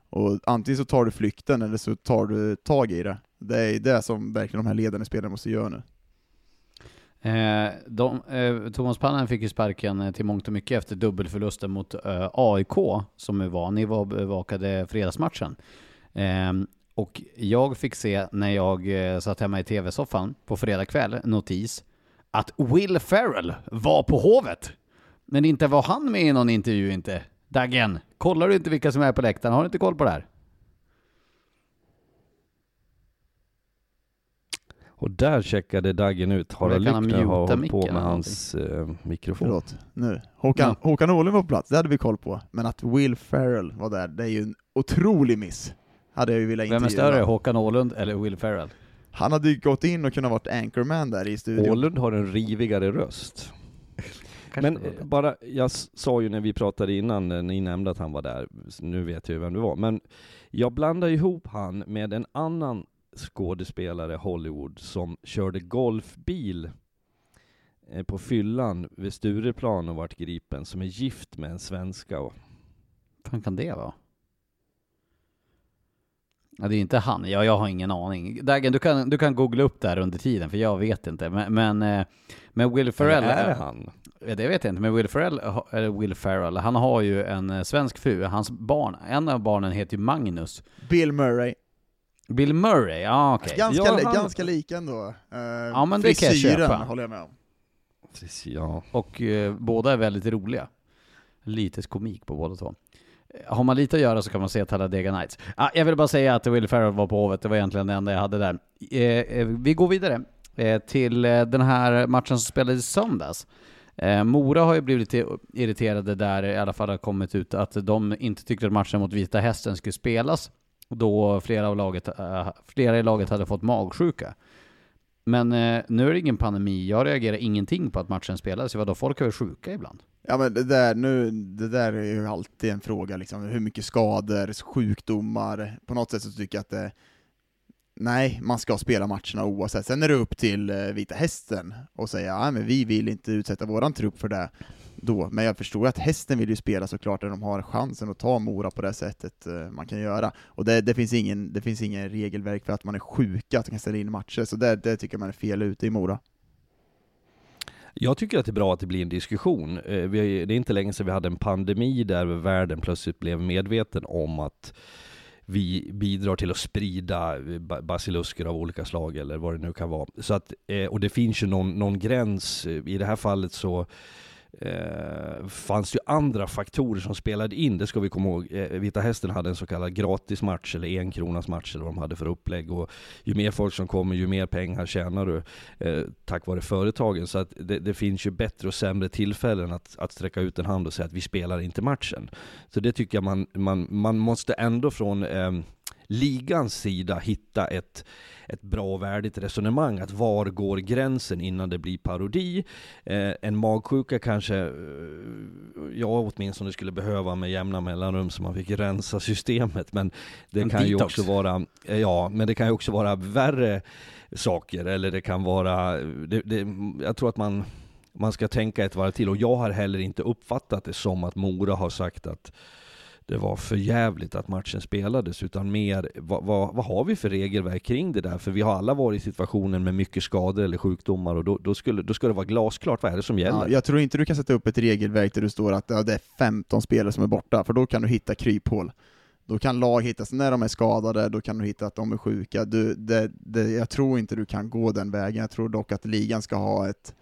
Och antingen så tar du flykten eller så tar du tag i det. Det är det som verkligen de här ledande spelarna måste göra nu. Eh, de, eh, Thomas Pannen fick ju sparken eh, till mångt och mycket efter dubbelförlusten mot eh, AIK, som var, ni var bevakade fredagsmatchen. Eh, och jag fick se när jag eh, satt hemma i tv-soffan på fredag kväll, notis, att Will Ferrell var på Hovet. Men inte var han med i någon intervju inte. Daggen, kollar du inte vilka som är på läktaren? Har du inte koll på det här? Och där checkade Daggen ut. Harald Lyckner har hållit på med hans eh, mikrofon. Förlåt, nu. Håkan, ja. Håkan Åhlund var på plats, det hade vi koll på. Men att Will Ferrell var där, det är ju en otrolig miss. Hade jag ju velat Vem är större, Håkan Åhlund eller Will Ferrell? Han hade ju gått in och kunnat varit anchorman där i studion. Åhlund har en rivigare röst. Men bara, jag sa ju när vi pratade innan, när ni nämnde att han var där, nu vet jag ju vem det var, men jag blandar ihop han med en annan skådespelare Hollywood som körde golfbil eh, på fyllan vid Stureplan och vart gripen, som är gift med en svenska. Och... fan kan det vara? Ja, det är inte han. Ja, jag har ingen aning. Dagen, du kan, du kan googla upp det här under tiden, för jag vet inte. Men, men, eh, men Will Ferrell... Eller är det han? Ja, det vet jag inte, men Will Ferrell, eller Will Ferrell, han har ju en eh, svensk fru. Hans barn, en av barnen heter ju Magnus. Bill Murray. Bill Murray, ja okej. Okay. Ganska, ja, han... ganska lika ändå. Uh, ja men det kan jag köpa. håller jag med om. Ja. Och uh, båda är väldigt roliga. Lite komik på båda två. Har man lite att göra så kan man se Talladega Nights. Ah, jag vill bara säga att Will Ferrell var på Hovet, det var egentligen det enda jag hade där. Eh, eh vi går vidare eh, till eh, den här matchen som spelades i söndags. Eh, Mora har ju blivit lite irriterade där, i alla fall har kommit ut att de inte tyckte att matchen mot Vita Hästen skulle spelas då flera, av laget, eh, flera i laget hade fått magsjuka. Men eh, nu är det ingen pandemi, jag reagerar ingenting på att matchen spelades, vadå, folk är väl sjuka ibland? Ja men det där, nu, det där är ju alltid en fråga liksom, hur mycket skador, sjukdomar, på något sätt så tycker jag att det nej, man ska spela matcherna oavsett. Sen är det upp till eh, Vita Hästen och säga att men vi vill inte utsätta våran trupp för det då. Men jag förstår att hästen vill ju spela såklart när de har chansen att ta Mora på det sättet eh, man kan göra. Och det, det, finns ingen, det finns ingen regelverk för att man är sjuka att man kan ställa in matcher, så det, det tycker man är fel ute i Mora. Jag tycker att det är bra att det blir en diskussion. Eh, det är inte länge sedan vi hade en pandemi där världen plötsligt blev medveten om att vi bidrar till att sprida eh, basilusker av olika slag eller vad det nu kan vara. Så att, eh, och det finns ju någon, någon gräns, i det här fallet så eh, fanns ju andra faktorer som spelade in. Det ska vi komma ihåg. Eh, Vita Hästen hade en så kallad gratismatch eller en kronas match eller vad de hade för upplägg. Och ju mer folk som kommer, ju mer pengar tjänar du eh, tack vare företagen. Så att det, det, finns ju bättre och sämre tillfällen att, att sträcka ut en hand och säga att vi spelar inte matchen. Så det tycker jag man, man, man måste ändå från eh, ligans sida hitta ett, ett bra och värdigt resonemang. Att var går gränsen innan det blir parodi? Eh, en magsjuka kanske eh, jag åtminstone skulle behöva med jämna mellanrum så man fick rensa systemet. Men det en kan detox. ju också vara, eh, ja, men det kan ju också vara värre saker. Eller det kan vara, det, det, jag tror att man man ska tänka ett varv till och jag har heller inte uppfattat det som att Mora har sagt att det var för jävligt att matchen spelades, utan mer vad, vad, vad, har vi för regelverk kring det där? För vi har alla varit i situationen med mycket skador eller sjukdomar och då, då, skulle, då ska det vara glasklart, vad är det som gäller? Ja, jag tror inte du kan sätta upp ett regelverk där det står att ja, det är 15 spelare som är borta, för då kan du hitta kryphål. Då kan lag hittas när de är skadade, då kan du hitta att de är sjuka. Du, det, det, jag tror inte du kan gå den vägen, jag tror dock att ligan ska ha ett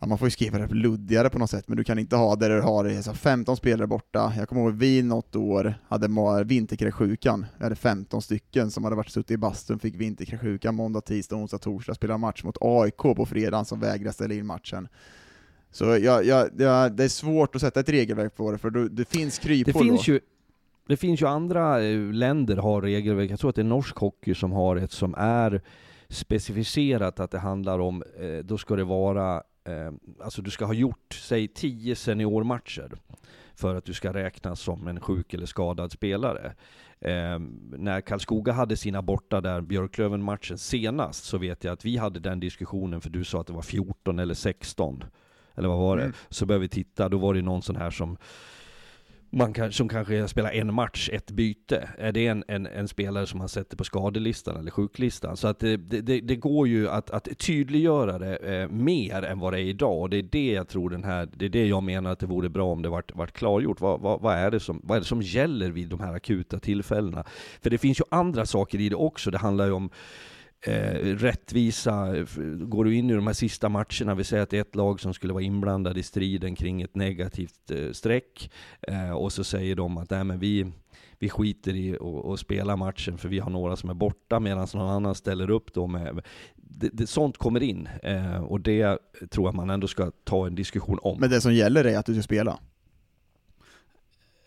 ja, man får ju skriva det luddigare på något sätt, men du kan inte ha där du har alltså 15 spelare borta. Jag kommer ihåg vi något år hade vinterkräksjukan. Vi hade 15 stycken som hade varit suttit i bastun, fick vinterkräksjukan måndag, tisdag, onsdag, torsdag, spelade match mot AIK på fredagen som vägrade ställa in matchen. Så jag, jag, jag, det är svårt att sätta ett regelverk på det, för det, det finns kryphål det finns då. Ju... Det finns ju andra eh, länder har regelverk, jag tror att det är norsk hockey som har ett som är specificerat att det handlar om, eh, då ska det vara eh, alltså du ska ha gjort, säg 10 seniormatcher för att du ska räknas som en sjuk eller skadad spelare. Eh, när Karlskoga hade sina borta där, Björklöven-matchen senast, så vet jag att vi hade den diskussionen, för du sa att det var 14 eller 16. Eller vad var det? Mm. Så började vi titta, då var det någon sån här som man kan, som kanske spelar en match, ett byte. Är det en, en, en spelare som man sätter på skadelistan eller sjuklistan? Så att eh, det, det, det går ju att, att tydliggöra det eh, mer än vad det är idag. Och det är det jag tror den här, det är det jag menar att det vore bra om det vart, vart klargjort. Vad, vad, vad, är det som, vad är det som gäller vid de här akuta tillfällena? För det finns ju andra saker i det också. Det handlar ju om eh, rättvisa. Går du in i de här sista matcherna, vi säger att det är ett lag som skulle vara inblandad i striden kring ett negativt eh, streck, eh, och så säger de att Nej, men vi, vi skiter i att spela matchen för vi har några som är borta, medan någon annan ställer upp då med... Det, det, sånt kommer in, eh, och det tror jag man ändå ska ta en diskussion om. Men det som gäller är att du ska spela?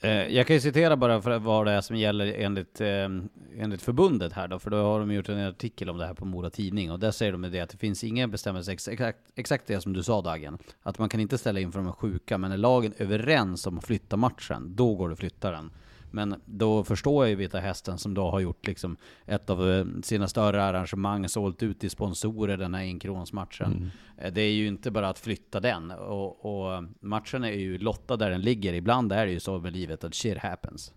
Eh, jag kan ju citera bara för vad det är som gäller enligt, eh, enligt förbundet här då, för då har de gjort en artikel om det här på Mora Tidning, och där säger de det att det finns inga bestämmelser, exakt, exakt det som du sa Dagen, att man kan inte ställa in för de är sjuka, men är lagen överens om att flytta matchen, då går det att flytta den. Men då förstår jag ju Vita Hästen som då har gjort liksom ett av eh, sina större arrangemang, sålt ut till sponsorer den här enkronsmatchen. Mm. Eh, det är ju inte bara att flytta den. Och, och, matchen är ju lottad där den ligger. Ibland är det ju så med livet att shit happens.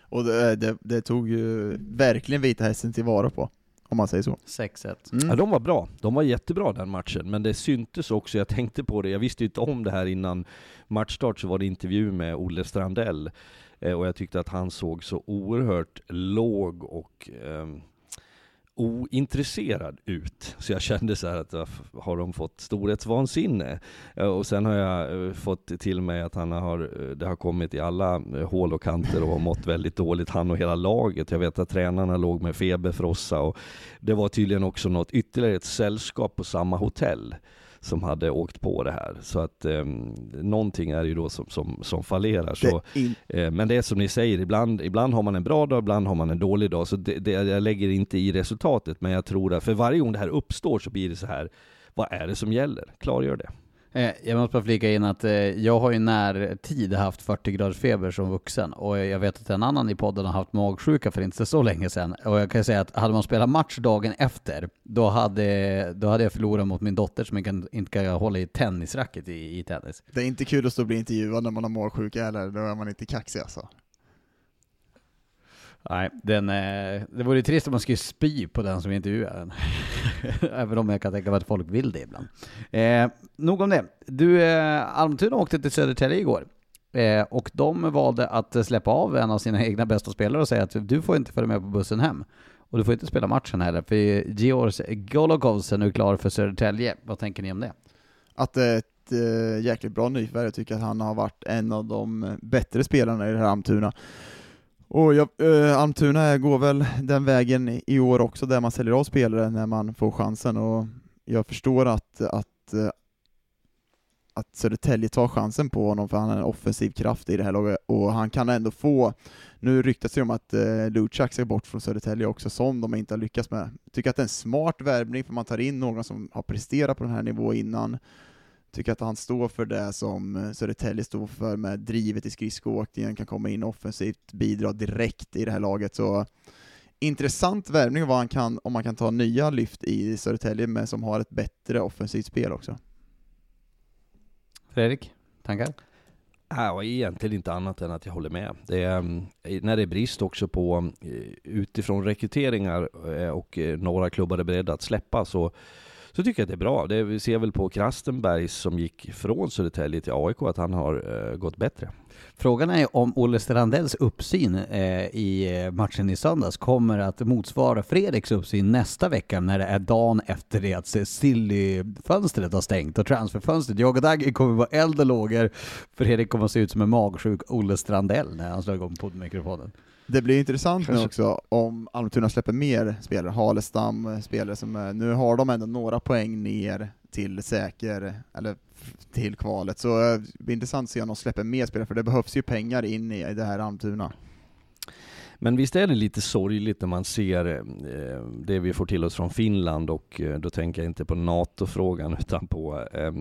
Och det, det, det tog ju verkligen Vita Hästen tillvara på om man säger så. 6-1. Mm. Ja, de var bra. De var jättebra den matchen, men det syntes också, jag tänkte på det, jag visste inte om det här innan matchstart, så var det intervju med Olle Strandell, eh, och jag tyckte att han såg så oerhört låg och eh, ointresserad ut. Så jag kände så att har de fått storhetsvansinne? Eh, och sen har jag eh, fått till mig att han har, eh, det har kommit i alla hål och kanter och har mått väldigt dåligt, han och hela laget. Jag vet att tränarna låg med feberfrossa och det var tydligen också något ytterligare ett sällskap på samma hotell som hade åkt på det här. Så att eh, någonting är ju då som, som, som fallerar. Så, eh, men det är som ni säger, ibland, ibland har man en bra dag, ibland har man en dålig dag. Så det, det, jag lägger inte i resultatet, men jag tror att för varje gång det här uppstår så blir det så här, vad är det som gäller? Klargör det. Eh, jag måste bara flika in att eh, jag har ju när tid haft 40 graders feber som vuxen och jag vet att en annan i podden har haft magsjuka för inte så länge sedan. Och jag kan säga att hade man spelat match dagen efter, då hade, då hade jag förlorat mot min dotter som inte kan, inte kan hålla i tennisracket i, i tennis. Det är inte kul att stå och bli intervjuad när man har magsjuka heller, då är man inte kaxig alltså. Nej, den, eh, det vore trist om man skulle spy på den som intervjuar den. Även om jag kan tänka mig att folk vill det ibland. Eh, nog om det. Du, eh, Almtuna åkte till Södertälje igår. Eh, och de valde att släppa av en av sina egna bästa spelare och säga att du får inte följa med på bussen hem. Och du får inte spela matchen heller, för Georg Gologovs är nu klar för Södertälje. Vad tänker ni om det? Att det är ett äh, jäkligt bra nyförvärv, jag tycker att han har varit en av de bättre spelarna i det här Almtuna. Och jag, eh, Almtuna går väl den vägen i år också, där man säljer av spelare när man får chansen, och jag förstår att, att, eh, att Södertälje tar chansen på honom, för han är en offensiv kraft i det här laget, och han kan ändå få, nu ryktas det om att eh, Luchak ska bort från Södertälje också, som de inte har lyckats med. Jag tycker att det är en smart värvning, för man tar in någon som har presterat på den här nivån innan, tycker att han står för det som eh, Södertälje står för med drivet i skridskoåkningen, kan komma in offensivt, bidra direkt i det här laget. Så intressant värvning vad han kan, om man kan ta nya lyft i Södertälje, men som har ett bättre offensivt spel också. Fredrik, tankar? Ja, egentligen inte annat än att jag håller med. Det är, mm, när det är brist också på eh, utifrån rekryteringar eh, och några klubbar är beredda att släppa så så tycker jag att det är bra. Det vi ser väl på Krastenberg som gick från Södertälje till AIK att han har eh, gått bättre. Frågan är om Olle Strandells uppsyn eh, i eh, matchen i söndags kommer att motsvara Fredriks uppsyn nästa vecka när det är dagen efter det att Silly-fönstret har stängt och transferfönstret. Jag och Dagge kommer vara eld och lågor. Fredrik kommer att se ut som en magsjuk Olle Strandell när han slår igång poddmikrofonen. Det blir intressant nu också om Almtuna släpper mer spelare, Halestam, spelare som är, nu har de ändå några poäng ner till säker, eller till kvalet, så eh, det blir intressant att se om de släpper mer spelare, för det behövs ju pengar in i det här Almtuna. Men visst är det lite sorgligt när man ser eh, det vi får till oss från Finland och eh, då tänker jag inte på NATO-frågan utan på eh,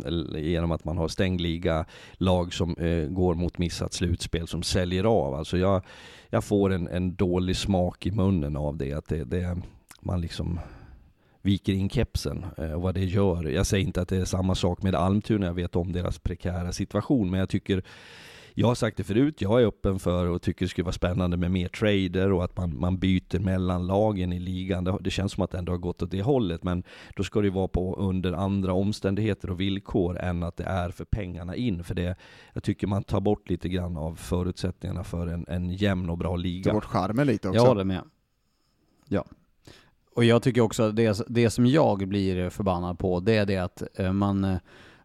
genom att man har stängd liga, lag som går mot missat slutspel som säljer av. Alltså jag, jag får en, en dålig smak i munnen av det, att det, det man liksom viker in kepsen eh, och vad det gör. Jag säger inte att det är samma sak med Almtuna, jag vet om deras prekära situation, men jag tycker jag har sagt det förut, jag är öppen för och tycker det skulle vara spännande med mer trader och att man, man byter mellan lagen i ligan. Det, det känns som att det ändå har gått åt det hållet, men då ska det vara på under andra omständigheter och villkor än att det är för pengarna in. För det, jag tycker man tar bort lite grann av förutsättningarna för en, en jämn och bra liga. Tar bort charmen lite också. Jag håller med. Ja. Och jag tycker också, det, det som jag blir förbannad på, det är det att eh, man, eh,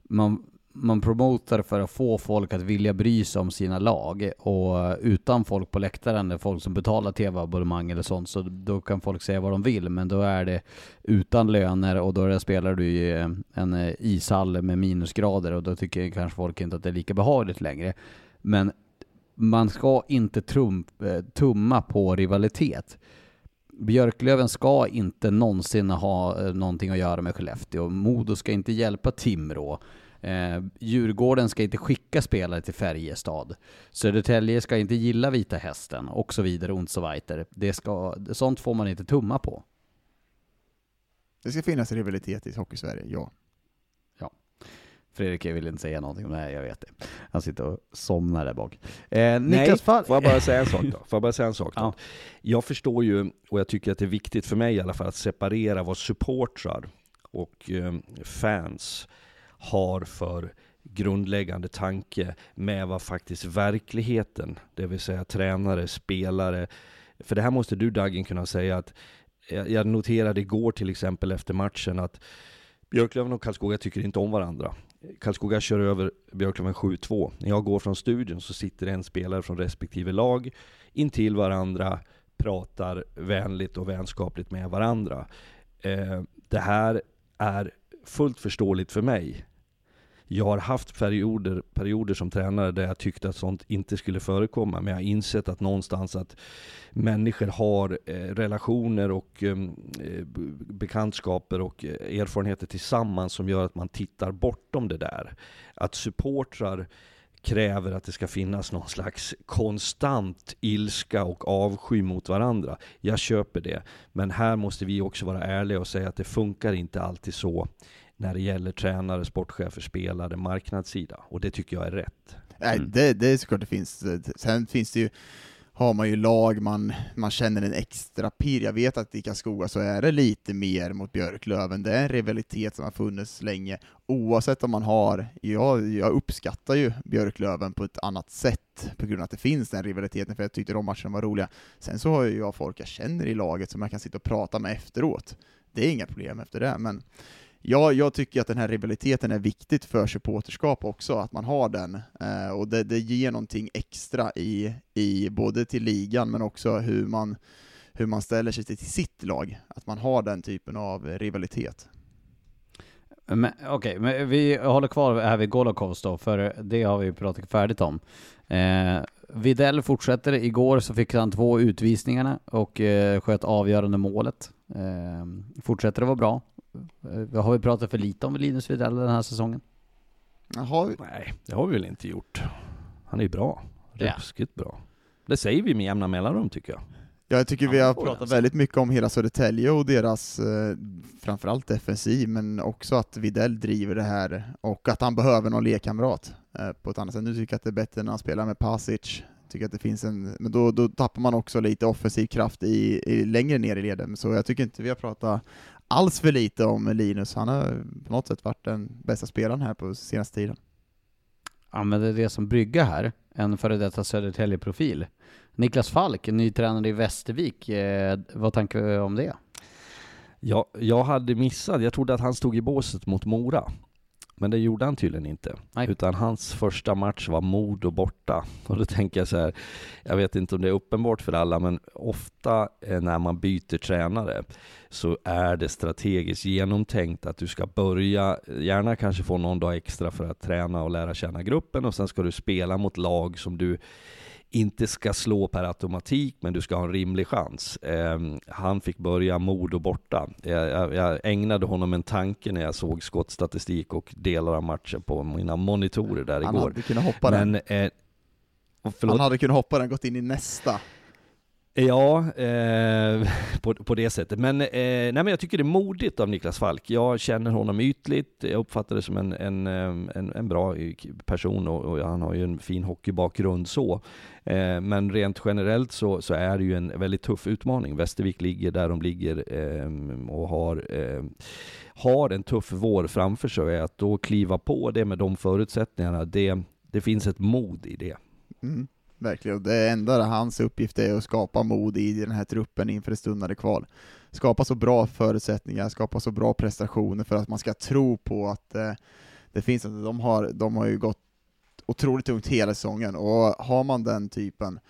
man man promotar för att få folk att vilja bry sig om sina lag och utan folk på läktaren, folk som betalar tv-abonnemang eller sånt, så då kan folk säga vad de vill, men då är det utan löner och då spelar du i eh, en eh, ishall med minusgrader och då tycker kanske folk inte att det är lika behagligt längre. Men man ska inte trum, eh, tumma på rivalitet. Björklöven ska inte någonsin ha någonting att göra med Skellefteå. Modo ska inte hjälpa Timrå. Eh, Djurgården ska inte skicka spelare till Färjestad. Södertälje ska inte gilla Vita Hästen och så vidare och så vidare. Det ska, sånt får man inte tumma på. Det ska finnas rivalitet i Hockeysverige, ja. Ja. Fredrik vill inte säga någonting om det här, jag vet det. Han sitter och somnar där bak. Eh, Nej, Fall... får jag bara säga en sak då? Får jag bara säga en sak då? Ja. Jag förstår ju, och jag tycker att det är viktigt för mig i alla fall, att separera vad supportrar och eh, fans har för grundläggande tanke med vad faktiskt verkligheten, det vill säga tränare, spelare, för det här måste du Dagen kunna säga att jag noterade igår till exempel efter matchen att Björklöven och Karlskoga tycker inte om varandra. Karlskoga kör över Björklöven 7-2. När jag går från studion så sitter en spelare från respektive lag intill varandra, pratar vänligt och vänskapligt med varandra. Eh, det här är fullt förståeligt för mig jag har haft perioder, perioder som tränare där jag tyckte att sånt inte skulle förekomma, men jag har insett att någonstans att människor har eh, relationer och eh, bekantskaper och eh, erfarenheter tillsammans som gör att man tittar bortom det där. Att supportrar kräver att det ska finnas någon slags konstant ilska och avsky mot varandra. Jag köper det. Men här måste vi också vara ärliga och säga att det funkar inte alltid så när det gäller tränare, sportchefer, spelare, marknadssida. Och det tycker jag är rätt. Nej, mm. det, det är såklart det finns. Sen finns det ju har man ju lag man, man känner en extra pirr. Jag vet att i Karlskoga så är det lite mer mot Björklöven, det är en rivalitet som har funnits länge, oavsett om man har, jag, jag uppskattar ju Björklöven på ett annat sätt på grund av att det finns den rivaliteten, för jag tyckte de matcherna var roliga. Sen så har ju jag folk jag känner i laget som jag kan sitta och prata med efteråt. Det är inga problem efter det, men Ja, jag tycker att den här rivaliteten är viktigt för supporterskap också, att man har den, eh, och det, det ger någonting extra i, i både till ligan, men också hur man, hur man ställer sig till, sitt lag, att man har den typen av rivalitet. Okej, okay, men vi håller kvar här vid Golokovs då, för det har vi pratat färdigt om. Eh, Videll fortsätter, igår så fick han två utvisningarna och eh, sköt avgörande målet. Eh, fortsätter att vara bra. Eh, har vi pratat för lite om Linus Widell den här säsongen? Jaha. Nej, det har vi väl inte gjort. Han är ju bra. Ruskigt ja. bra. Det säger vi med jämna mellanrum tycker jag. Ja, jag tycker vi har pratat väldigt mycket om hela Södertälje och deras, eh, framförallt defensiv, men också att Videll driver det här och att han behöver någon lekkamrat eh, på ett annat sätt. Nu tycker jag att det är bättre när han spelar med Pasic, tycker att det finns en, men då, då tappar man också lite offensiv kraft i, i längre ner i leden, så jag tycker inte vi har pratat alls för lite om Linus. Han har på något sätt varit den bästa spelaren här på senaste tiden. Ja, men det är det som brygga här, en före detta Södertälje-profil. Niklas Falk, ny tränare i Västervik. Eh, vad tänker du om det? Ja, jag hade missat, jag trodde att han stod i båset mot Mora. Men det gjorde han tydligen inte. Nej. Utan hans första match var Modo borta. Och då tänker jag så här, jag vet inte om det är uppenbart för alla, men ofta när man byter tränare så är det strategiskt genomtänkt att du ska börja, gärna kanske få någon dag extra för att träna och lära känna gruppen och sen ska du spela mot lag som du inte ska slå per automatik, men du ska ha en rimlig chans. Eh, han fick börja Modo borta. Jag, jag, jag, ägnade honom en tanke när jag såg skottstatistik och delar av matchen på mina monitorer där han igår. Han hade kunnat hoppa men, den. Eh, han hade kunnat hoppa den, gått in i nästa. Ja, eh, på, på det sättet. Men, eh, nej, men jag tycker det är modigt av Niklas Falk. Jag känner honom ytligt, jag uppfattar det som en, en, eh, en, en bra eh, person och, och, han har ju en fin hockeybakgrund så. Eh, men rent generellt så, så, är det ju en väldigt tuff utmaning. Västervik ligger där de ligger eh, och har, eh, har en tuff vår framför sig. Att då kliva på det med de förutsättningarna, det, det finns ett mod i det. Mm. Verkligen. Det enda hans uppgift är att skapa mod i den här truppen inför det stundande kval. Skapa så bra förutsättningar, skapa så bra prestationer för att man ska tro på att eh, det finns, alltså, de har, de har ju gått otroligt tungt hela säsongen, och har man den typen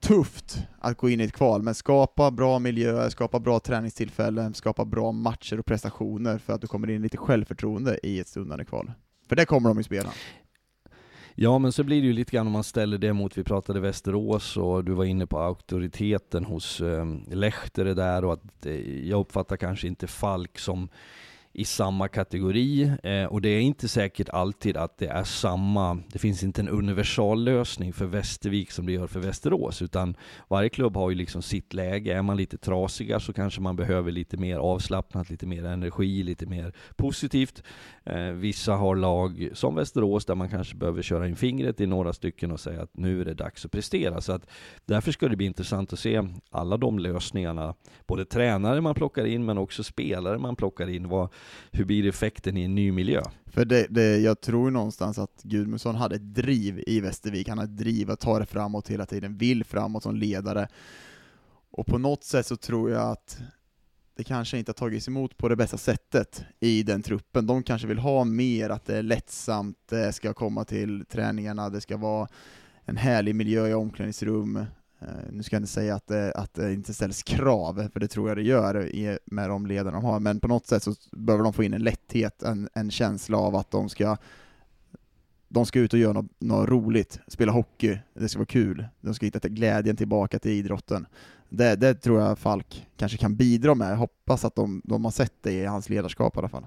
tufft att gå in i ett kval, men skapa bra miljöer, skapa bra träningstillfällen, skapa bra matcher och prestationer för att du kommer in lite självförtroende i ett stundande kval. För det kommer de ju spela. Ja, men så blir det ju lite grann om man ställer det mot, vi pratade Västerås och du var inne på auktoriteten hos eh, Lehtere där och att eh, jag uppfattar kanske inte Falk som i samma kategori eh, och det är inte säkert alltid att det är samma, det finns inte en universallösning för Västervik som det gör för Västerås utan varje klubb har ju liksom sitt läge. Är man lite trasiga så kanske man behöver lite mer avslappnat, lite mer energi, lite mer positivt. Eh, vissa har lag som Västerås där man kanske behöver köra in fingret i några stycken och säga att nu är det dags att prestera. Så att därför ska det bli intressant att se alla de lösningarna, både tränare man plockar in men också spelare man plockar in. Vad, hur blir effekten i en ny miljö? För det, det, jag tror någonstans att Gudmundsson hade ett driv i Västervik, han har ett driv att ta det framåt hela tiden, vill framåt som ledare. Och på något sätt så tror jag att det kanske inte har tagits emot på det bästa sättet i den truppen. De kanske vill ha mer, att det är lättsamt, det ska komma till träningarna, det ska vara en härlig miljö i omklädningsrum, Eh, nu ska jag inte säga att det, att det inte ställs krav, för det tror jag det gör med de ledarna de har, men på något sätt så behöver de få in en lätthet, en, en känsla av att de ska de ska ut och göra något, något roligt, spela hockey, det ska vara kul, de ska hitta glädjen tillbaka till idrotten. Det, det tror jag Falk kanske kan bidra med, jag hoppas att de, de har sett det i hans ledarskap i alla fall.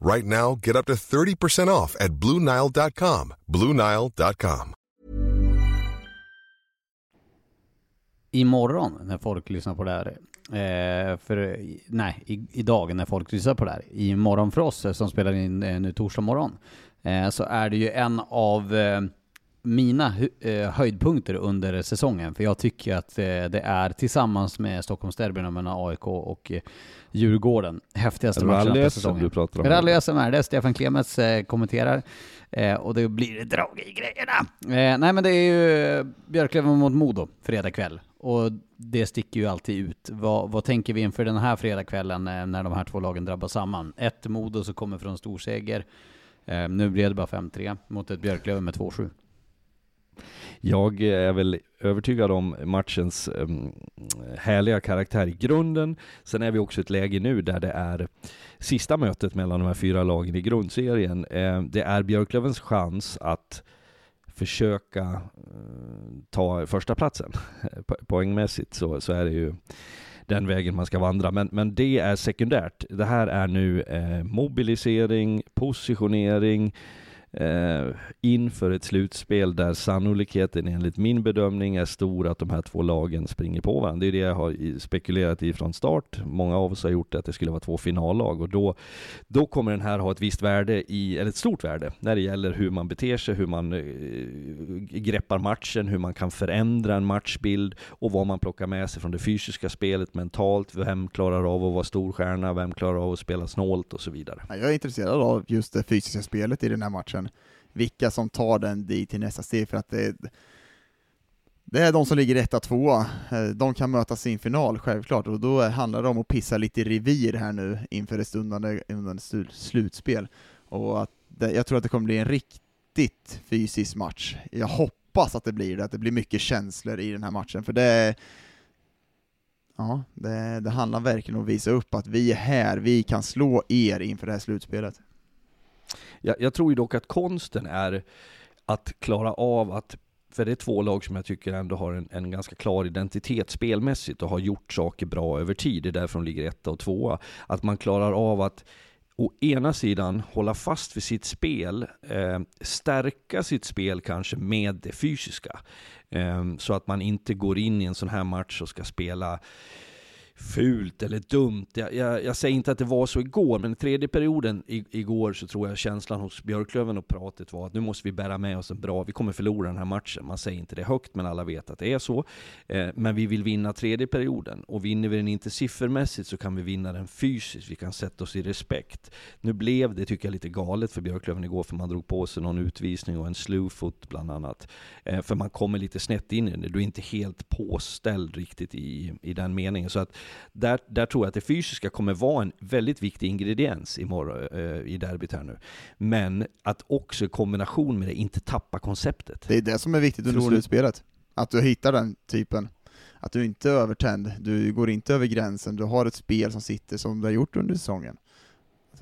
Right now, get up to 30% off at BlueNile.com. BlueNile.com. imorgon när folk lyssnar på det här. Eh, för, nej, i, idag när folk lyssnar på det här. Imorgon för oss eh, som spelar in eh, nu torsdag morgon. Eh, så är det ju en av eh, mina eh, höjdpunkter under säsongen. För jag tycker att eh, det är tillsammans med Stockholmsderbyn mellan AIK och eh, Djurgården häftigaste matcherna på säsongen. du pratar om. Rally-SM är det. Stefan Klemets kommenterar. Och det blir drag i grejerna. Nej men det är ju Björklöven mot Modo fredag kväll. Och det sticker ju alltid ut. Vad, vad tänker vi inför den här fredagskvällen när de här två lagen drabbas samman? Ett Modo som kommer från storseger. Nu blev det bara 5-3 mot ett Björklöven med 2-7. Jag är väl övertygad om matchens um, härliga karaktär i grunden. Sen är vi också i ett läge nu där det är sista mötet mellan de här fyra lagen i grundserien. Eh, det är Björklövens chans att försöka eh, ta första platsen Po- poängmässigt så, så är det ju den vägen man ska vandra. Men, men det är sekundärt. Det här är nu eh, mobilisering, positionering, eh, inför ett slutspel där sannolikheten enligt min bedömning är stor att de här två lagen springer på varandra. Det är det jag har spekulerat i från start. Många av oss har gjort det att det skulle vara två finallag och då, då kommer den här ha ett visst värde, i, eller ett stort värde, när det gäller hur man beter sig, hur man eh, greppar matchen, hur man kan förändra en matchbild och vad man plockar med sig från det fysiska spelet mentalt. Vem klarar av att vara storstjärna, vem klarar av att spela snålt och så vidare. Jag är intresserad av just det fysiska spelet i den här matchen. Vilka som tar den dit till nästa steg, för att det, det är de som ligger etta, tvåa. Eh, de kan mötas i en final, självklart, och då handlar det om att pissa lite i revir här nu inför det stundande, stundande slutspel. Och att det, jag tror att det kommer bli en riktigt fysisk match. Jag hoppas att det blir det, att det blir mycket känslor i den här matchen, för det Ja, det, det handlar verkligen om att visa upp att vi är här, vi kan slå er inför det här slutspelet. Jag, jag tror ju dock att konsten är att klara av att för det är två lag som jag tycker ändå har en, en ganska klar identitet spelmässigt och har gjort saker bra över tid. Det är därför de ligger etta och tvåa. Att man klarar av att å ena sidan hålla fast vid sitt spel, eh, stärka sitt spel kanske med det fysiska. Eh, så att man inte går in i en sån här match och ska spela fult eller dumt. Jag, jag, jag säger inte att det var så igår, men i tredje perioden i, igår så tror jag känslan hos Björklöven och pratet var att nu måste vi bära med oss en bra, vi kommer förlora den här matchen. Man säger inte det högt, men alla vet att det är så. Eh, men vi vill vinna tredje perioden, och vinner vi den inte siffermässigt så kan vi vinna den fysiskt, vi kan sätta oss i respekt. Nu blev det, tycker jag, lite galet för Björklöven igår, för man drog på sig någon utvisning och en slewfoot bland annat. Eh, för man kommer lite snett in i det, du är inte helt påställd riktigt i, i den meningen. Så att där, där tror jag att det fysiska kommer vara en väldigt viktig ingrediens imorgon, eh, i derbyt här nu. Men att också i kombination med det inte tappa konceptet. Det är det som är viktigt under slutspelet. Att du hittar den typen. Att du inte är övertänd, du går inte över gränsen, du har ett spel som sitter som du har gjort under säsongen.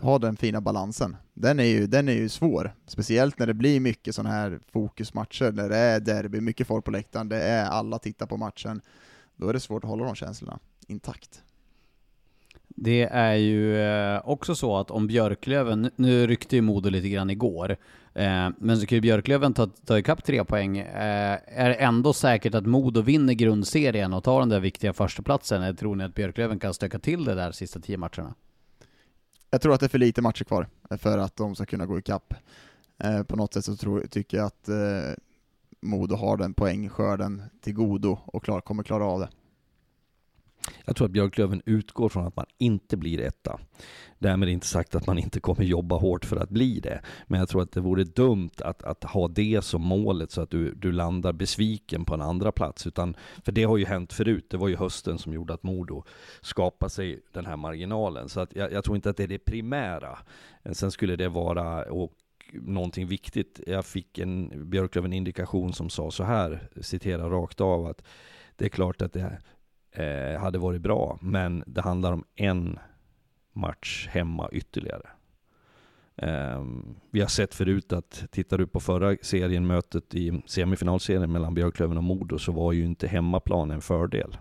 Ha den fina balansen. Den är ju, den är ju svår, speciellt när det blir mycket sådana här fokusmatcher, när det är derby, mycket folk på läktaren, det är alla tittar på matchen. då är det svårt att hålla de känslorna intakt. Det är ju eh, också så att om Björklöven, nu ryckte ju Modo lite grann igår, eh, men så kan ju Björklöven ta, ta ikapp tre poäng. Eh, är det ändå säkert att Modo vinner grundserien och tar den där viktiga förstaplatsen? Eller tror ni att Björklöven kan stöka till det där sista tio matcherna? Jag tror att det är för lite matcher kvar för att de ska kunna gå ikapp. På något sätt så tror, tycker jag att Modo har den poängskörden till godo och klar, kommer klara av det. Jag tror att Björklöven utgår från att man inte blir etta. Därmed inte sagt att man inte kommer jobba hårt för att bli det. Men jag tror att det vore dumt att, att ha det som målet så att du, du landar besviken på en andra plats. Utan, för det har ju hänt förut. Det var ju hösten som gjorde att Modo skapade sig den här marginalen. Så att jag, jag tror inte att det är det primära. Sen skulle det vara, och någonting viktigt. Jag fick en Björklöven indikation som sa så här, citerar rakt av att det är klart att det eh, hade varit bra, men det handlar om en match hemma ytterligare. Eh, vi har sett förut att, tittar du på förra serien, mötet i semifinalserien mellan Björklöven och Modo, så var ju inte hemmaplan en fördel.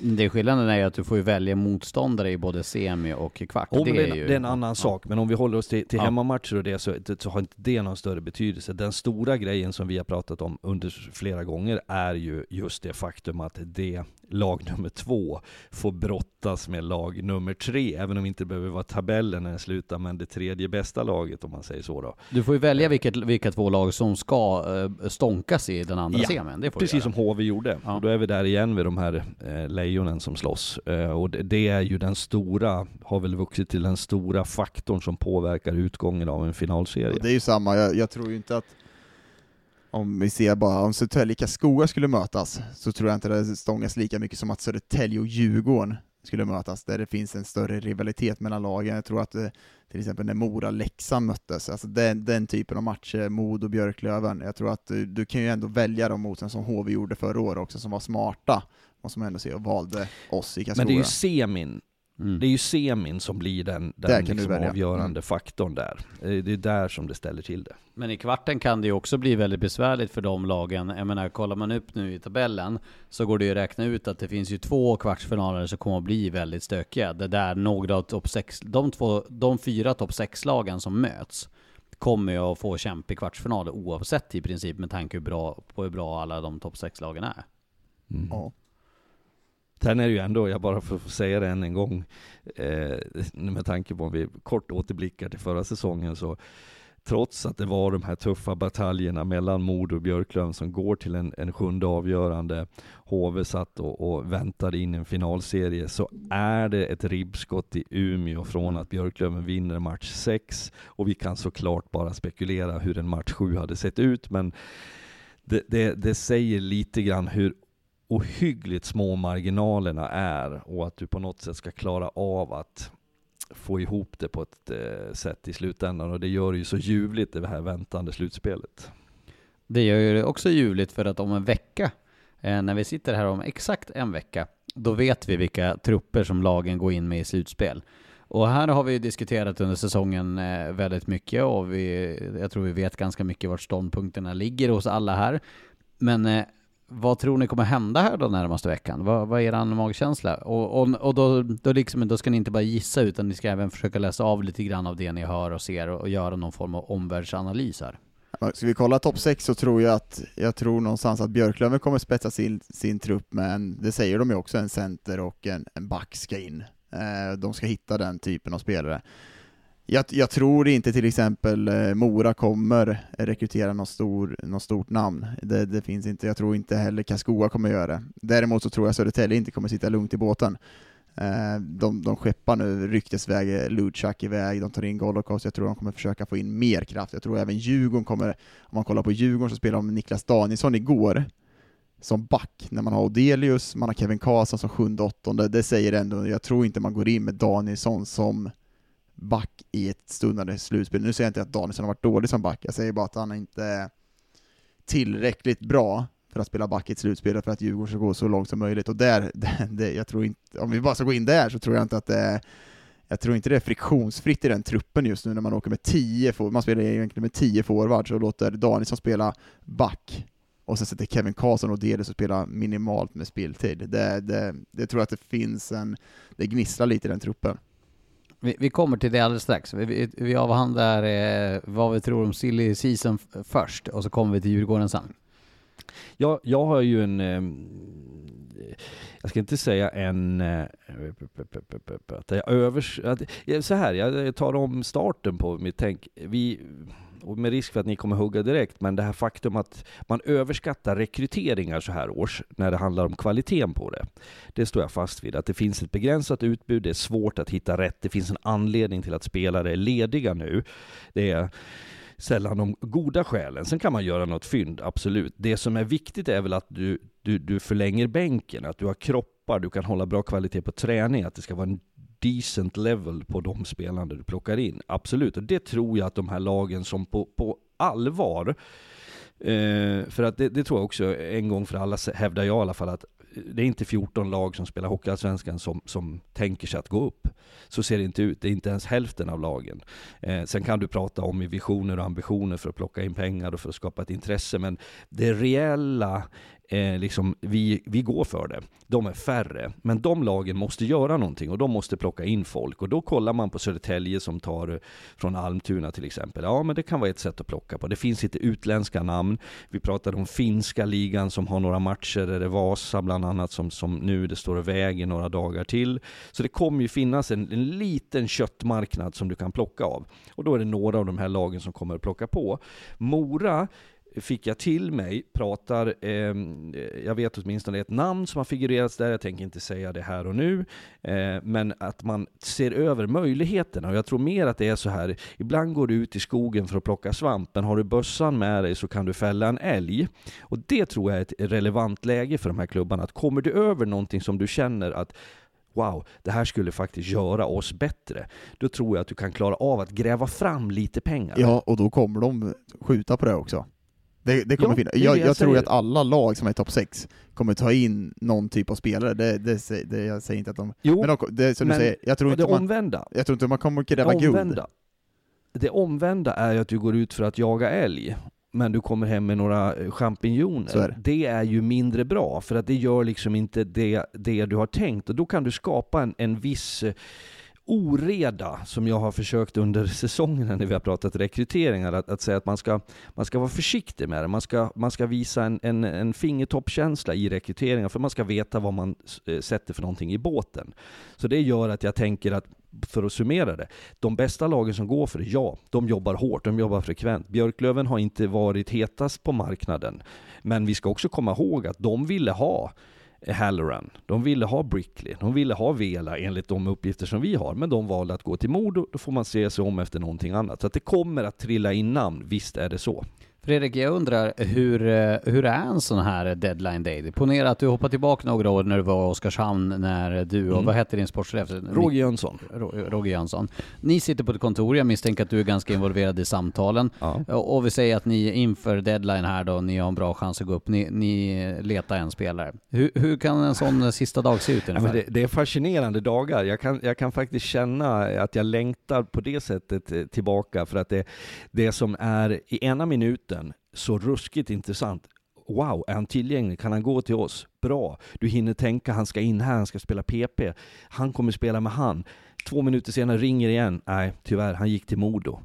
Det skillnaden är ju att du får välja motståndare i både semi och kvart. Oh, det, det, är ju... det är en annan sak, men om vi håller oss till, till Ja. hemmamatcher och det så, så har inte det någon större betydelse. Den stora grejen som vi har pratat om under flera gånger är ju just det faktum att det lag nummer två får brottas med lag nummer tre, även om det inte behöver vara tabellen när den slutar, men det tredje bästa laget om man säger så då. Du får ju välja vilket, vilka två lag som ska eh, stånkas i den andra Ja, semin. Det får Precis som. HV gjorde. Ja. Och då är vi där igen med de här eh, lejonen som slåss. Eh, och det, det är ju den stora, har väl vuxit till den stora faktorn som påverkar utgången av en finalserie. Och det är ju samma, jag, jag tror ju inte att om vi ser bara, om Södertälje och Karlskoga skulle mötas, så tror jag inte det stångas lika mycket som att Södertälje och Djurgården skulle mötas, där det finns en större rivalitet mellan lagen. Jag tror att eh, till exempel när Mora-Leksand möttes, alltså den, den typen av matcher, Modo Björklöven, jag tror att du, du kan ju ändå välja de motståndare som HV gjorde förra året också, som var smarta, och som ändå se och valde oss i Karlskoga. Men det är ju semin. Mm. Det är ju semin som blir den, den liksom avgörande Mm. faktorn där. Det är där som det ställer till det. Men i kvarten kan det ju också bli väldigt besvärligt för de lagen. Jag menar, kollar man upp nu i tabellen så går det ju att räkna ut att det finns ju två kvartsfinaler som kommer att bli väldigt stökiga. Det där några av topp sex, de, två, de fyra topp sex lagen som möts kommer ju att få kämpa i kvartsfinaler oavsett i princip med tanke hur bra, på hur bra alla de topp sex lagen är. Mm. Ja. Sen är det ju ändå, jag bara får säga det än en gång, eh, med tanke på om vi kort återblickar till förra säsongen så trots att det var de här tuffa bataljerna mellan Modo och Björklöven som går till en, en sjunde avgörande, HV satt och, och väntade in en finalserie, så är det ett ribbskott i Umeå från att Björklöven vinner match 6 och vi kan såklart bara spekulera hur en match 7 hade sett ut, men det, det, det säger lite grann hur ohyggligt små marginalerna är och att du på något sätt ska klara av att få ihop det på ett eh, sätt i slutändan och det gör det ju så ljuvligt det här väntande slutspelet. Det gör ju det också ljuvligt för att om en vecka, eh, när vi sitter här om exakt en vecka, då vet vi vilka trupper som lagen går in med i slutspel. Och här har vi diskuterat under säsongen eh, väldigt mycket och vi, jag tror vi vet ganska mycket vart ståndpunkterna ligger hos alla här. Men vad tror ni kommer hända här då närmaste veckan? Vad, vad är er magkänsla? Och, och, och då, då, liksom, då ska ni inte bara gissa utan ni ska även försöka läsa av lite grann av det ni hör och ser och, och göra någon form av omvärldsanalys här. Ska vi kolla topp 6 så tror jag att, jag tror någonstans att Björklöven kommer spetsa sin, sin trupp med en, det säger de ju också, en center och en, en back ska in. Eh, de ska hitta den typen av spelare. Jag, jag tror inte till exempel eh, Mora kommer rekrytera något stor, något stort namn. Det, det finns inte, jag tror inte heller Karlskoga kommer göra det. Däremot så tror jag Södertälje inte kommer sitta lugnt i båten. Eh, de, de skeppar nu ryktesväg eh, Luchak iväg, de tar in Golokos, jag tror de kommer försöka få in mer kraft. Jag tror även Djurgården kommer, om man kollar på Djurgården så spelade de med Niklas Danielsson igår, som back, när man har Odelius, man har Kevin Karlsson som sjunde, åttonde, det säger ändå, jag tror inte man går in med Danielsson som back i ett stundande slutspel. Nu säger jag inte att Danielsson har varit dålig som back, jag säger bara att han inte är tillräckligt bra för att spela back i ett slutspel för att Djurgården ska gå så långt som möjligt. Och där, det, det, jag tror inte, om vi bara ska gå in där så tror jag inte att det är jag tror inte det är friktionsfritt i den truppen just nu när man åker med 10 for- man spelar egentligen med 10 forwards och låter Danielsson spela back och sen sätter Kevin Karlsson och Delis och spelar minimalt med speltid. Det, det, det tror jag att det finns en, det gnisslar lite i den truppen. Vi, vi kommer till det alldeles strax. Vi, vi, vi avhandlar eh, vad vi tror om silly season först, och så kommer vi till Djurgården sen. Jag, jag har ju en, eh, jag ska inte säga en, eh, att jag övers, att, så här, jag tar om starten på mitt tänk. Vi, och med risk för att ni kommer hugga direkt, men det här faktum att man överskattar rekryteringar så här års, när det handlar om kvaliteten på det. Det står jag fast vid, att det finns ett begränsat utbud, det är svårt att hitta rätt, det finns en anledning till att spelare är lediga nu. Det är sällan de goda skälen. Sen kan man göra något fynd, absolut. Det som är viktigt är väl att du, du, du förlänger bänken, att du har kroppar, du kan hålla bra kvalitet på träning, att det ska vara en decent level på de spelarna du plockar in. Absolut, och det tror jag att de här lagen som på, på allvar eh, för att det, det, tror jag också, en gång för alla hävdar jag i alla fall, att det är inte 14 lag som spelar Hockeyallsvenskan som, som tänker sig att gå upp. Så ser det inte ut, det är inte ens hälften av lagen. Eh, sen kan du prata om visioner och ambitioner för att plocka in pengar och för att skapa ett intresse, men det reella eh, liksom, vi, vi går för det. De är färre, men de lagen måste göra någonting och de måste plocka in folk. Och då kollar man på Södertälje som tar eh, från Almtuna till exempel. Ja, men det kan vara ett sätt att plocka på. Det finns lite utländska namn. Vi pratade om finska ligan som har några matcher, där det är Vasa bland annat som, som nu det står och väger några dagar till. Så det kommer ju finnas en, en liten köttmarknad som du kan plocka av. Och då är det några av de här lagen som kommer att plocka på. Mora fick jag till mig, pratar, eh, jag vet åtminstone ett namn som har figurerats där, jag tänker inte säga det här och nu, eh, men att man ser över möjligheterna. Och jag tror mer att det är så här, ibland går du ut i skogen för att plocka svamp, men har du bössan med dig så kan du fälla en älg. Och det tror jag är ett relevant läge för de här klubbarna, att kommer du över någonting som du känner att wow, det här skulle faktiskt göra oss bättre. Då tror jag att du kan klara av att gräva fram lite pengar. Ja, och då kommer de skjuta på det också. Det, det kommer ja, finnas. Jag, jag, jag tror att alla lag som är topp 6 kommer ta in någon typ av spelare, det, det, det, jag säger inte att de... Jo, men de, det, som men du säger, jag tror, inte det man, omvända. jag tror inte man kommer gräva guld. Det omvända är ju att du går ut för att jaga älg, men du kommer hem med några eh, champinjoner. Det. är ju mindre bra, för att det gör liksom inte det, det du har tänkt, och då kan du skapa en, en viss eh, oreda som jag har försökt under säsongen när vi har pratat rekryteringar, att, att säga att man ska, man ska vara försiktig med det. Man ska, man ska visa en, en, en fingertoppkänsla i rekryteringar, för man ska veta vad man eh, sätter för någonting i båten. Så det gör att jag tänker att för att summera det. De bästa lagen som går för det, ja, de jobbar hårt, de jobbar frekvent. Björklöven har inte varit hetast på marknaden. Men vi ska också komma ihåg att de ville ha Halloran. De ville ha Brickley, de ville ha Vela enligt de uppgifter som vi har, men de valde att gå till Modo. Då får man se sig om efter någonting annat. Så att det kommer att trilla in namn, visst är det så. Fredrik, jag undrar hur, eh, hur är en sån här deadline day? Ponera att du hoppar tillbaka några år när du var i Oskarshamn, när du och, mm. vad hette din sportchef? Roger Jönsson. Roger Jönsson. Ni sitter på ett kontor, jag misstänker att du är ganska involverad i samtalen. Ja. Och vi säger att ni inför deadline här då, ni har en bra chans att gå upp, ni, ni letar en spelare. Hur, hur kan en sån sista dag se ut ungefär? Ja, det, det, är fascinerande dagar. Jag kan, jag kan faktiskt känna att jag längtar på det sättet eh, tillbaka, för att det, det som är i ena minuten så ruskigt intressant. Wow, är han tillgänglig? Kan han gå till oss? Bra. Du hinner tänka, han ska in här, han ska spela PP. Han kommer spela med han. Två minuter senare ringer igen. Nej, tyvärr, han gick till Modo.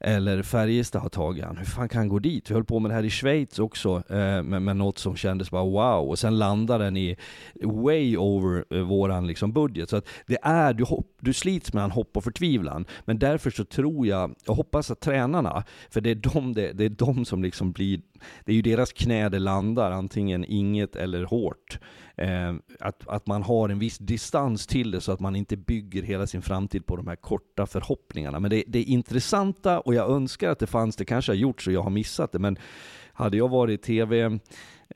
Eller Färjestad har tagit han. Hur fan kan han gå dit? Vi höll på med det här i Schweiz också, eh, med, med något som kändes bara wow. Och sen landar den i way over eh, våran liksom budget. Så att det är, du, hopp, du slits mellan hopp och förtvivlan. Men därför så tror jag, jag hoppas att tränarna, för det är de, det, det är de som liksom blir, det är ju deras knä det landar, antingen inget eller hårt. Eh, att, att man har en viss distans till det så att man inte bygger hela sin framtid på de här korta förhoppningarna. Men det, det intressanta, och jag önskar att det fanns, det kanske har gjorts och jag har missat det, men hade jag varit i tv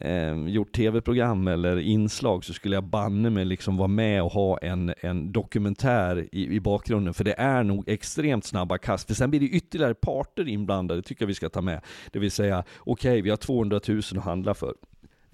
eh, gjort tv-program eller inslag så skulle jag banne mig liksom vara med och ha en, en dokumentär i, i bakgrunden. För det är nog extremt snabba kast. För sen blir det ytterligare parter inblandade, tycker jag vi ska ta med. Det vill säga, okej, okay, vi har 200 000 att handla för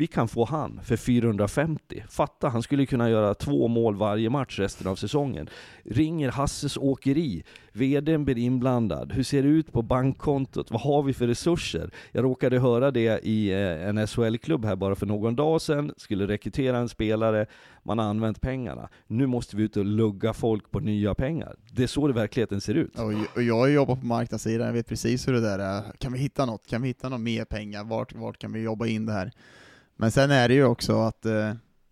vi kan få han för 450. Fatta, han skulle kunna göra två mål varje match resten av säsongen. Ringer Hasses Åkeri, VDn blir inblandad. Hur ser det ut på bankkontot? Vad har vi för resurser? Jag råkade höra det i eh, en SHL-klubb här bara för någon dag sedan. Skulle rekrytera en spelare, man har använt pengarna. Nu måste vi ut och lugga folk på nya pengar. Det är så det verkligheten ser ut. Och jag jobbar på marknadssidan, jag vet precis hur det där är. Kan vi hitta något? Kan vi hitta något mer pengar? Vart, vart kan vi jobba in det här? Men sen är det ju också att, eh,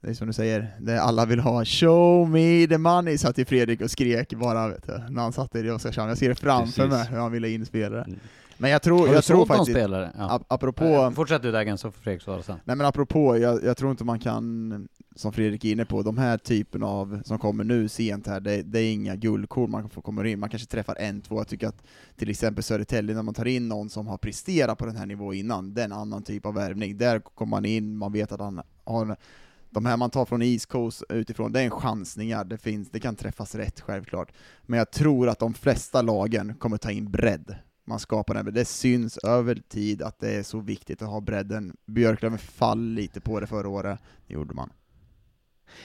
det är som du säger, det alla vill ha 'Show me the money' satt ju Fredrik och skrek bara vet du, när han satt i Oskarshamn. Jag ser det framför Precis. mig hur han ville in spelare. Mm. Men jag tror, jag tror faktiskt, spelare? Ja. ap- apropå, Fortsätt du Dagen så får Fredrik svara sen. nej men apropå, jag, jag tror inte man kan, som Fredrik är inne på, de här typen av, som kommer nu sent här, det, det är inga guldkorn man får komma in, man kanske träffar en, två, jag tycker att till exempel Södertälje, när man tar in någon som har presterat på den här nivån innan, det är en annan typ av värvning, där kommer man in, man vet att han har de här man tar från East Coast utifrån, det är en chansningar, det, finns, det kan träffas rätt självklart. Men jag tror att de flesta lagen kommer ta in bredd. Man skapar den, det syns över tid att det är så viktigt att ha bredden. Björklöven fall lite på det förra året, det gjorde man.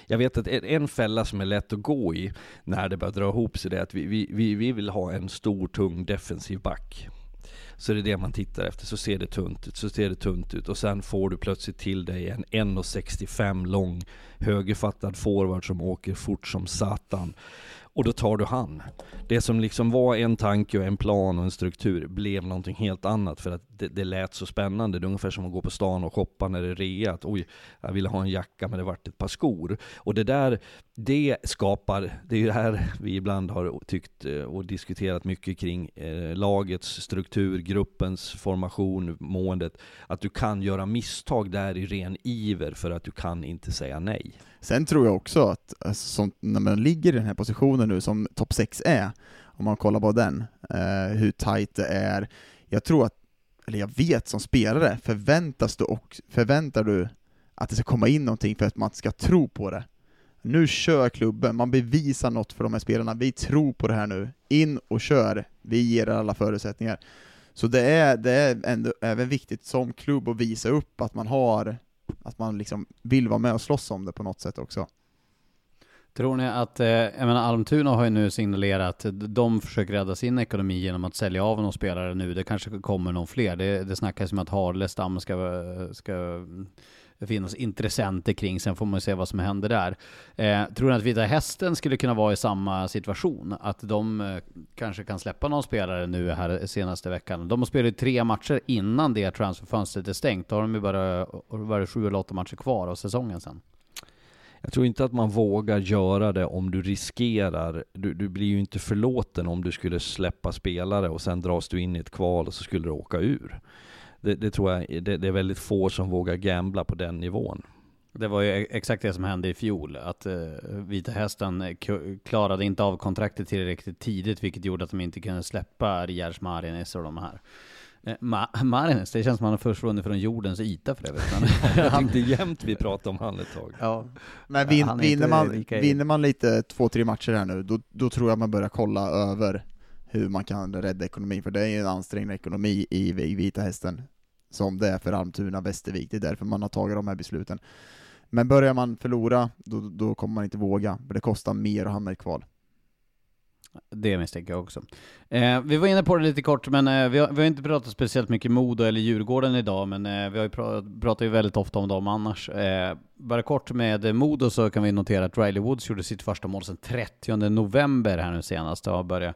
Jag vet att en- fälla som är lätt att gå i när det börjar dra ihop sig, det är att vi, vi, vi, vi vill ha en stor, tung defensiv back. Så det är det man tittar efter, så ser det tunt ut, så ser det tunt ut. Och sen får du plötsligt till dig en 1,65 lång högerfattad forward som åker fort som satan. Och då tar du han. Det som liksom var en tanke och en plan och en struktur blev någonting helt annat för att det, det lät så spännande. Det är ungefär som att gå på stan och shoppa när det är rea. Att, Oj, jag ville ha en jacka men det vart ett par skor. Och det där, det skapar, det är ju det här vi ibland har tyckt eh, och diskuterat mycket kring eh, lagets struktur, gruppens formation, måendet. Att du kan göra misstag där i ren iver för att du kan inte säga nej. Sen tror jag också att alltså, som, när man ligger i den här positionen nu som topp 6 är, om man kollar på den, eh, hur tight det är, jag tror att, eller jag vet som spelare, förväntas du och förväntar du att det ska komma in någonting för att man ska tro på det. Nu kör klubben, man bevisar något för de här spelarna, vi tror på det här nu, in och kör, vi ger er alla förutsättningar. Så det är, det är ändå även viktigt som klubb att visa upp att man har att man liksom vill vara med och slåss om det på något sätt också. Tror ni att, eh, jag menar Almtuna har ju nu signalerat att de försöker rädda sin ekonomi genom att sälja av någon spelare nu. Det kanske kommer någon fler. Det, det snackas om att Harlestam ska, ska finnas intressenter kring, sen får man se vad som händer där. Eh, tror ni att Vita Hästen skulle kunna vara i samma situation? Att de eh, kanske kan släppa någon spelare nu här senaste veckan? De har spelat ju tre matcher innan det transferfönstret är stängt. Då har de ju bara, bara sju eller åtta matcher kvar av säsongen sen. Jag tror inte att man vågar göra det om du riskerar, du, du blir ju inte förlåten om du skulle släppa spelare och sen dras du in i ett kval och så skulle du åka ur. Det, det tror jag, det, det är väldigt få som vågar gambla på den nivån. Det var ju e-, exakt det som hände i fjol, att eh, Vita Hästen eh, klarade inte av kontraktet tillräckligt tidigt, vilket gjorde att de inte kunde släppa Riers Marines och de här. Eh, Ma- Marines, det känns som att han har försvunnit från jordens yta för övrigt. Jag tyckte jämt vi pratade om han ett tag. ja. Men vin, Han är vinner, man, vinner man lite två, tre matcher här nu, då, då tror jag man börjar kolla över hur man kan rädda ekonomin, för det är ju en ansträngd ekonomi i, i Vita Hästen, som det är för Almtuna, Västervik, det är därför man har tagit de här besluten. Men börjar man förlora, då, då kommer man inte våga, för det kostar mer att hamna i kval. Det misstänker jag också. Eh, vi var inne på det lite kort, men eh, vi, har, vi har inte pratat speciellt mycket Modo eller Djurgården idag, men eh, vi har ju pra- pratar ju väldigt ofta om dem annars. Eh, bara kort med Modo så kan vi notera att Riley Woods gjorde sitt första mål sedan 30 november här nu senast och har börjat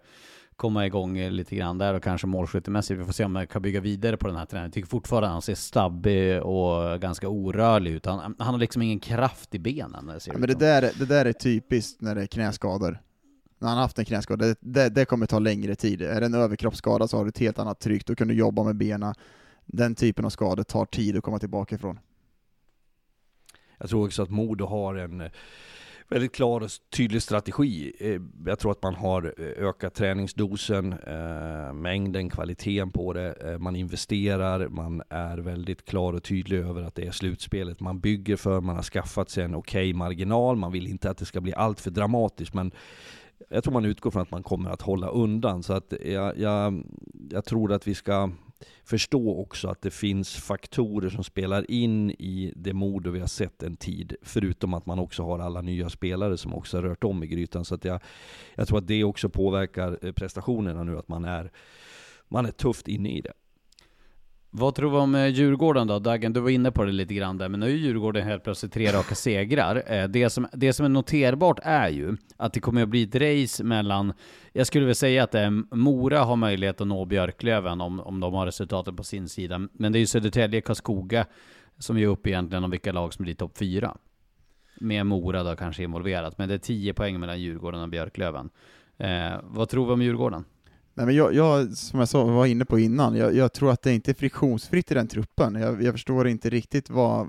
komma igång lite grann där och kanske målskyttemässigt. Vi får se om jag kan bygga vidare på den här träningen. Jag tycker fortfarande han ser stabbig och ganska orörlig ut. Han, han har liksom ingen kraft i benen. Ser Ja, men det där, det där är typiskt när det är knäskador. När han har haft en knäskada, det, det, det kommer ta längre tid. Är det en överkroppsskada så har du ett helt annat tryck, då kan du jobba med benen. Den typen av skador tar tid att komma tillbaka ifrån. Jag tror också att Modo har en eh, väldigt klar och tydlig strategi. Eh, jag tror att man har eh, ökat träningsdosen, mängden, kvaliteten på det. Man investerar, man är väldigt klar och tydlig över att det är slutspelet man bygger för. Man har skaffat sig en okej marginal, man vill inte att det ska bli allt för dramatiskt. Men jag tror man utgår från att man kommer att hålla undan. Så att jag, jag, jag tror att vi ska förstå också att det finns faktorer som spelar in i det Modo vi har sett en tid. Förutom att man också har alla nya spelare som också har rört om i grytan. Så att jag, jag tror att det också påverkar eh, prestationerna nu, att man är, man är tufft inne i det. Vad tror vi om eh, Djurgården då? Dagen, du var inne på det lite grann där, men nu är Djurgården helt plötsligt tre raka segrar. Eh, det som, det som är noterbart är ju att det kommer att bli ett race mellan, jag skulle väl säga att är Mora har möjlighet att nå Björklöven om, om de har resultatet på sin sida, men det är ju Södertälje, Karlskoga som är upp egentligen om vilka lag som blir topp fyra. Med Mora då kanske involverat, men det är 10 poäng mellan Djurgården och Björklöven. Eh, vad tror vi om Djurgården? Nej, men jag, jag, som jag sa, var inne på innan, jag, jag, tror att det inte är friktionsfritt i den truppen. Jag, jag förstår inte riktigt vad,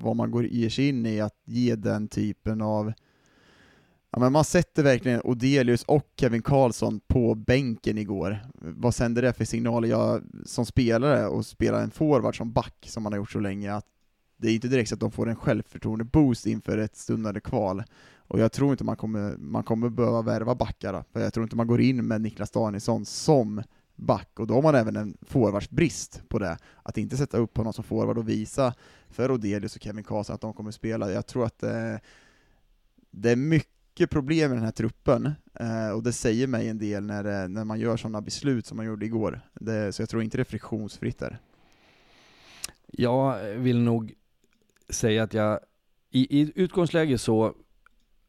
vad man går, ger sig in i att ge den typen av Ja, men man sätter verkligen Odelius och Kevin Karlsson på bänken igår. Vad sänder det för signaler jag som spelare och spelar en forward som back, som man har gjort så länge, att det är inte direkt så att de får en självförtroende-boost inför ett stundande kval. Och jag tror inte man kommer, man kommer behöva värva backar, för jag tror inte man går in med Niklas Danielsson som back, och då har man även en forwardsbrist på det. Att inte sätta upp honom som forward och visa för Rodelius och Kevin Karlsson att de kommer spela. Jag tror att det, eh, det är mycket problem med den här truppen, eh, och det säger mig en del när, det, när man gör sådana beslut som man gjorde igår. Det, så jag tror inte det är friktionsfritt där. Jag vill nog säga att jag i, i utgångsläge så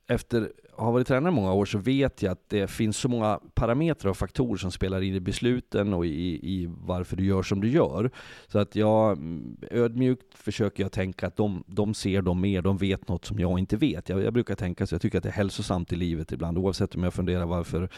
efter har varit tränare många år så vet jag att det finns så många parametrar och faktorer som spelar in i besluten och i, i varför du gör som du gör. Så att jag mm, ödmjukt försöker jag tänka att de, de ser dem mer, de vet något som jag inte vet. Jag, jag brukar tänka så, jag tycker att det är hälsosamt i livet ibland, oavsett om jag funderar varför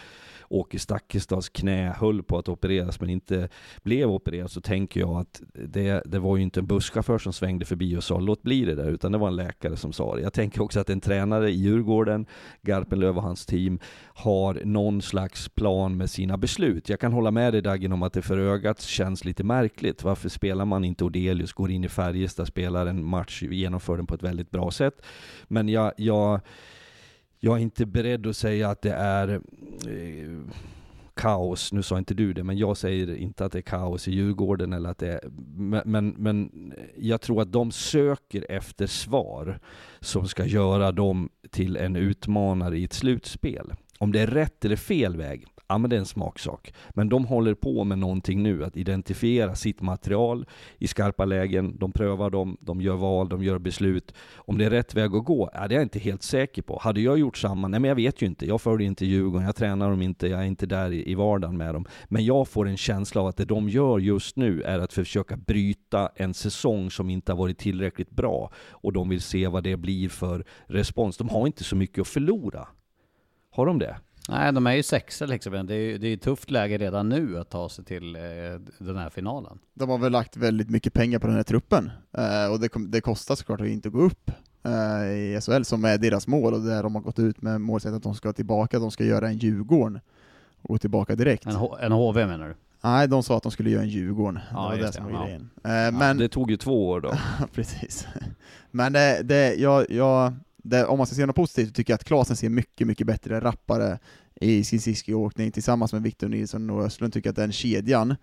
Åke Stakkestads knä höll på att opereras men inte blev opererad så tänker jag att det, det var ju inte en busschaufför som svängde förbi och sa låt bli det där utan det var en läkare som sa det. Jag tänker också att en tränare i Djurgården, Garpenlöv och hans team har någon slags plan med sina beslut. Jag kan hålla med dig Dagen om att det för ögat känns lite märkligt. Varför spelar man inte Odelius, går in i Färjestad, spelar en match, genomför den på ett väldigt bra sätt. Men jag, jag jag är inte beredd att säga att det är eh, kaos, nu sa inte du det, men jag säger inte att det är kaos i Djurgården eller att det är, men, men, men jag tror att de söker efter svar som ska göra dem till en utmanare i ett slutspel. Om det är rätt eller fel väg, ja men det är en smaksak. Men de håller på med någonting nu, att identifiera sitt material i skarpa lägen, de prövar dem, de gör val, de gör beslut. Om det är rätt väg att gå, ja, det är jag inte helt säker på. Hade jag gjort samma, nej men jag vet ju inte, jag följer inte Djurgården, jag tränar dem inte, jag är inte där i, i vardagen med dem. Men jag får en känsla av att det de gör just nu är att försöka bryta en säsong som inte har varit tillräckligt bra. Och de vill se vad det blir för respons. De har inte så mycket att förlora. Har de det? Nej, de är ju sexa liksom. Det är ju det är tufft läge redan nu att ta sig till eh, den här finalen. De har väl lagt väldigt mycket pengar på den här truppen, eh, och det, det kostar såklart att inte gå upp eh, i SHL, som är deras mål, och där de har gått ut med målsättningen att de ska tillbaka, de ska göra en Djurgården och gå tillbaka direkt. En, H en HV menar du? Nej, de sa att de skulle göra en Djurgården. Ja, det var det som det, var ja. grejen. Ja, Eh, men, det tog ju två år då. precis. Men det, det, jag, jag, det, om man ska se något positivt, så tycker jag att Klasen ser mycket, mycket bättre, rappare i sin åkning tillsammans med Victor Nilsson och Östlund, tycker att den kedjan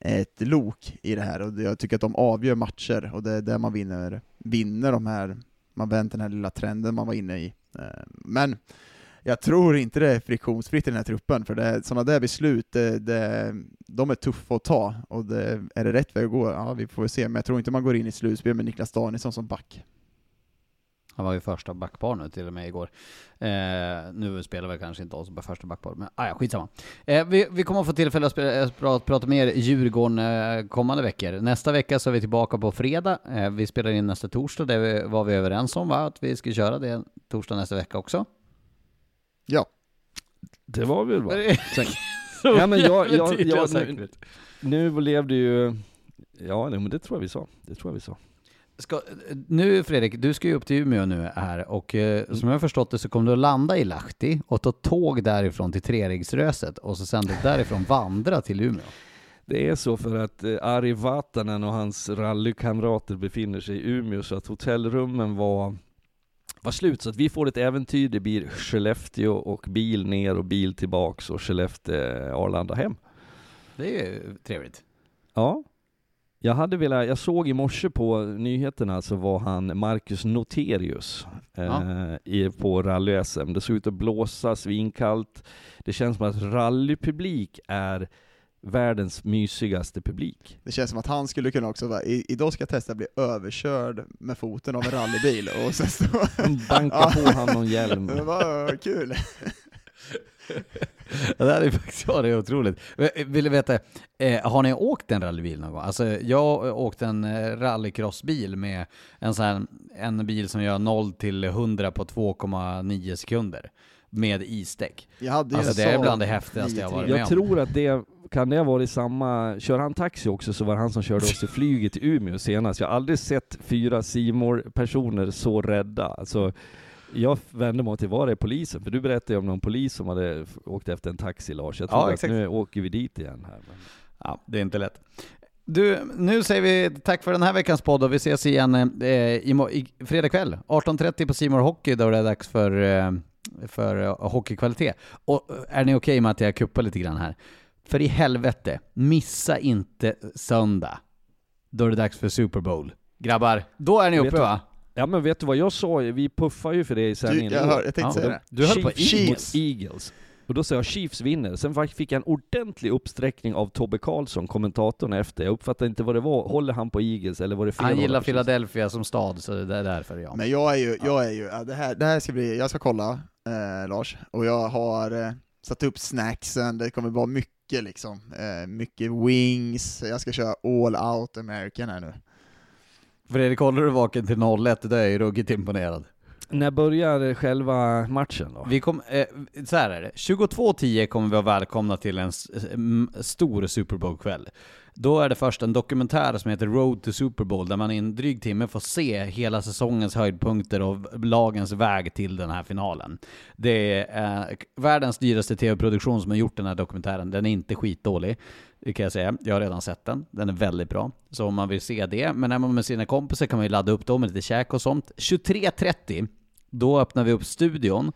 är ett lok i det här, och jag tycker att de avgör matcher, och det är där man vinner, vinner de här, man vänder den här lilla trenden man var inne i. Eh, men jag tror inte det är friktionsfritt i den här truppen, för det, sådana där beslut, det, det, de är tuffa att ta, och det, är det rätt väg att gå? Ja, vi får väl se, men jag tror inte man går in i slutspel med Niklas Danielsson som back. Han var ju första backpar nu till och med igår. Eh, nu spelar väl kanske inte oss på första backpar, men ah, ja, skitsamma. Eh, vi, vi kommer att få tillfälle att spela, eh, prata, prata mer Djurgården eh, kommande veckor. Nästa vecka så är vi tillbaka på fredag. Eh, vi spelar in nästa torsdag, det vi- var vi överens om va? Att vi ska köra det torsdag nästa vecka också. Ja. Det var väl bra. Så Ja, men jag- jag- tydliga jag- säkerhet. Nu levde ju... Ja, men det tror jag vi sa. Det tror jag vi sa. Ska, nu Fredrik, du ska ju upp till Umeå nu här och eh, som jag har förstått det så kommer du att landa i Lahti och ta tåg därifrån till Treriksröset och så sen därifrån vandra till Umeå. Det är så för att eh, Ari Vatanen och hans rallykamrater befinner sig i Umeå så att hotellrummen var, var slut. Så att vi får ett äventyr. Det blir Skellefteå och bil ner och bil tillbaks och Skellefteå, Arlanda hem. Det är ju trevligt. Ja. Jag hade velat, jag såg i morse på nyheterna så var han Marcus Noterius eh, Ja. i, på rally-SM. Det såg ut att blåsa svinkallt. Det känns som att rallypublik är världens mysigaste publik. Det känns som att han skulle kunna också vara, idag ska jag testa att bli överkörd med foten av en rallybil och sen så... Banka på han någon hjälm. Var kul. Det är faktiskt ja, det är otroligt. Eh, Vill du veta, eh, har ni åkt en rallybil någon gång? Alltså jag åkte en eh, rallycrossbil med en sån här, en bil som gör 0 till 100 på 2,9 sekunder. Med isdäck. Jag hade Alltså det är bland det häftigaste jag varit med Jag om. tror att det, kan det ha varit samma, kör han taxi också så var det han som körde oss i flyget till Umeå senast. Jag har aldrig sett fyra simor personer så rädda. Alltså, jag vände mig till, var är polisen? För du berättade ju om någon polis som hade åkt efter en taxi Lars. Jag tror Ja, att exakt. nu åker vi dit igen här. Men... Ja, det är inte lätt. Du, nu säger vi tack för den här veckans podd och vi ses igen eh, i, i fredag kväll 18.30 på Simor Hockey då det är dags för, eh, för eh, hockeykvalitet. Och eh, är ni okej med att jag kuppar lite grann här? För i helvete, missa inte söndag. Då är det dags för Super Bowl. Grabbar, då är ni uppe va? Ja men vet du vad jag sa? Vi puffar ju för det i sändningen jag igår. hör- jag tänkte säga det. Du höll på Chiefs Eagles. Och då sa jag Chiefs vinner. Sen fick jag en ordentlig uppsträckning av Tobbe Karlsson, kommentatorn efter. Jag uppfattade inte vad det var. Håller han på Eagles eller var det fel? Han gillar? Philadelphia som stad, så det är därför ja. Men jag är ju, jag är ju, ja, det här, det här ska bli, jag ska kolla eh, Lars, och jag har eh, satt upp snacksen, det kommer vara mycket liksom, eh, mycket wings, jag ska köra all out American här nu. Fredrik, håller du vaken till 01? Det är ju ruggigt imponerad. När börjar själva matchen då? Vi kom, eh, så här är det, 22.10 kommer vi vara välkomna till en m- stor Super Bowl-kväll. Då är det först en dokumentär som heter Road to Super Bowl, där man i en dryg timme får se hela säsongens höjdpunkter och lagens väg till den här finalen. Det är eh, världens dyraste tv-produktion som har gjort den här dokumentären. Den är inte skitdålig, det kan jag säga. Jag har redan sett den. Den är väldigt bra. Så om man vill se det, men är man med sina kompisar kan man ju ladda upp dem med lite käk och sånt. 23.30, då öppnar vi upp studion.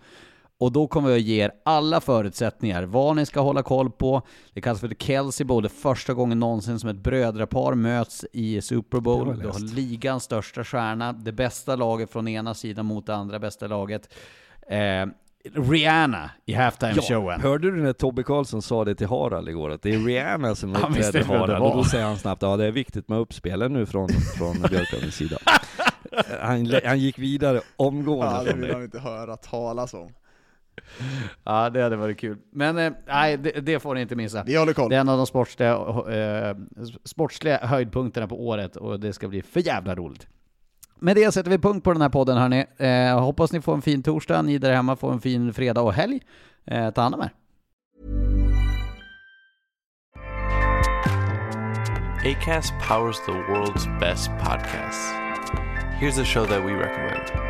Och då kommer vi att ge er alla förutsättningar, vad ni ska hålla koll på. Det kallas för Kelsey Bowl, det är första gången någonsin som ett brödrapar möts i Super Det Bowl. har Du jag har ligans största stjärna, det bästa laget från ena sidan mot det andra bästa laget. Eh, Rihanna i halftime-showen. hörde du när Tobbe Karlsson sa det till Harald igår? Att det är Rihanna som Han det Harald. Och då säger han snabbt, ja det är viktigt med uppspelen nu från, från Björklundens sida. Han, han gick vidare omgående Ja, det vill man inte höra talas om. Ja, det hade varit kul. Men eh, nej, det, det får ni inte missa. Vi håller koll. Det är en av de sportsliga, eh, sportsliga höjdpunkterna på året och det ska bli för jävla roligt. Med det sätter vi punkt på den här podden hörni. Eh, hoppas ni får en fin torsdag, ni där hemma får en fin fredag och helg. Eh, ta hand om er. ACAST powers the world's best podcasts. Here's a show that we recommend.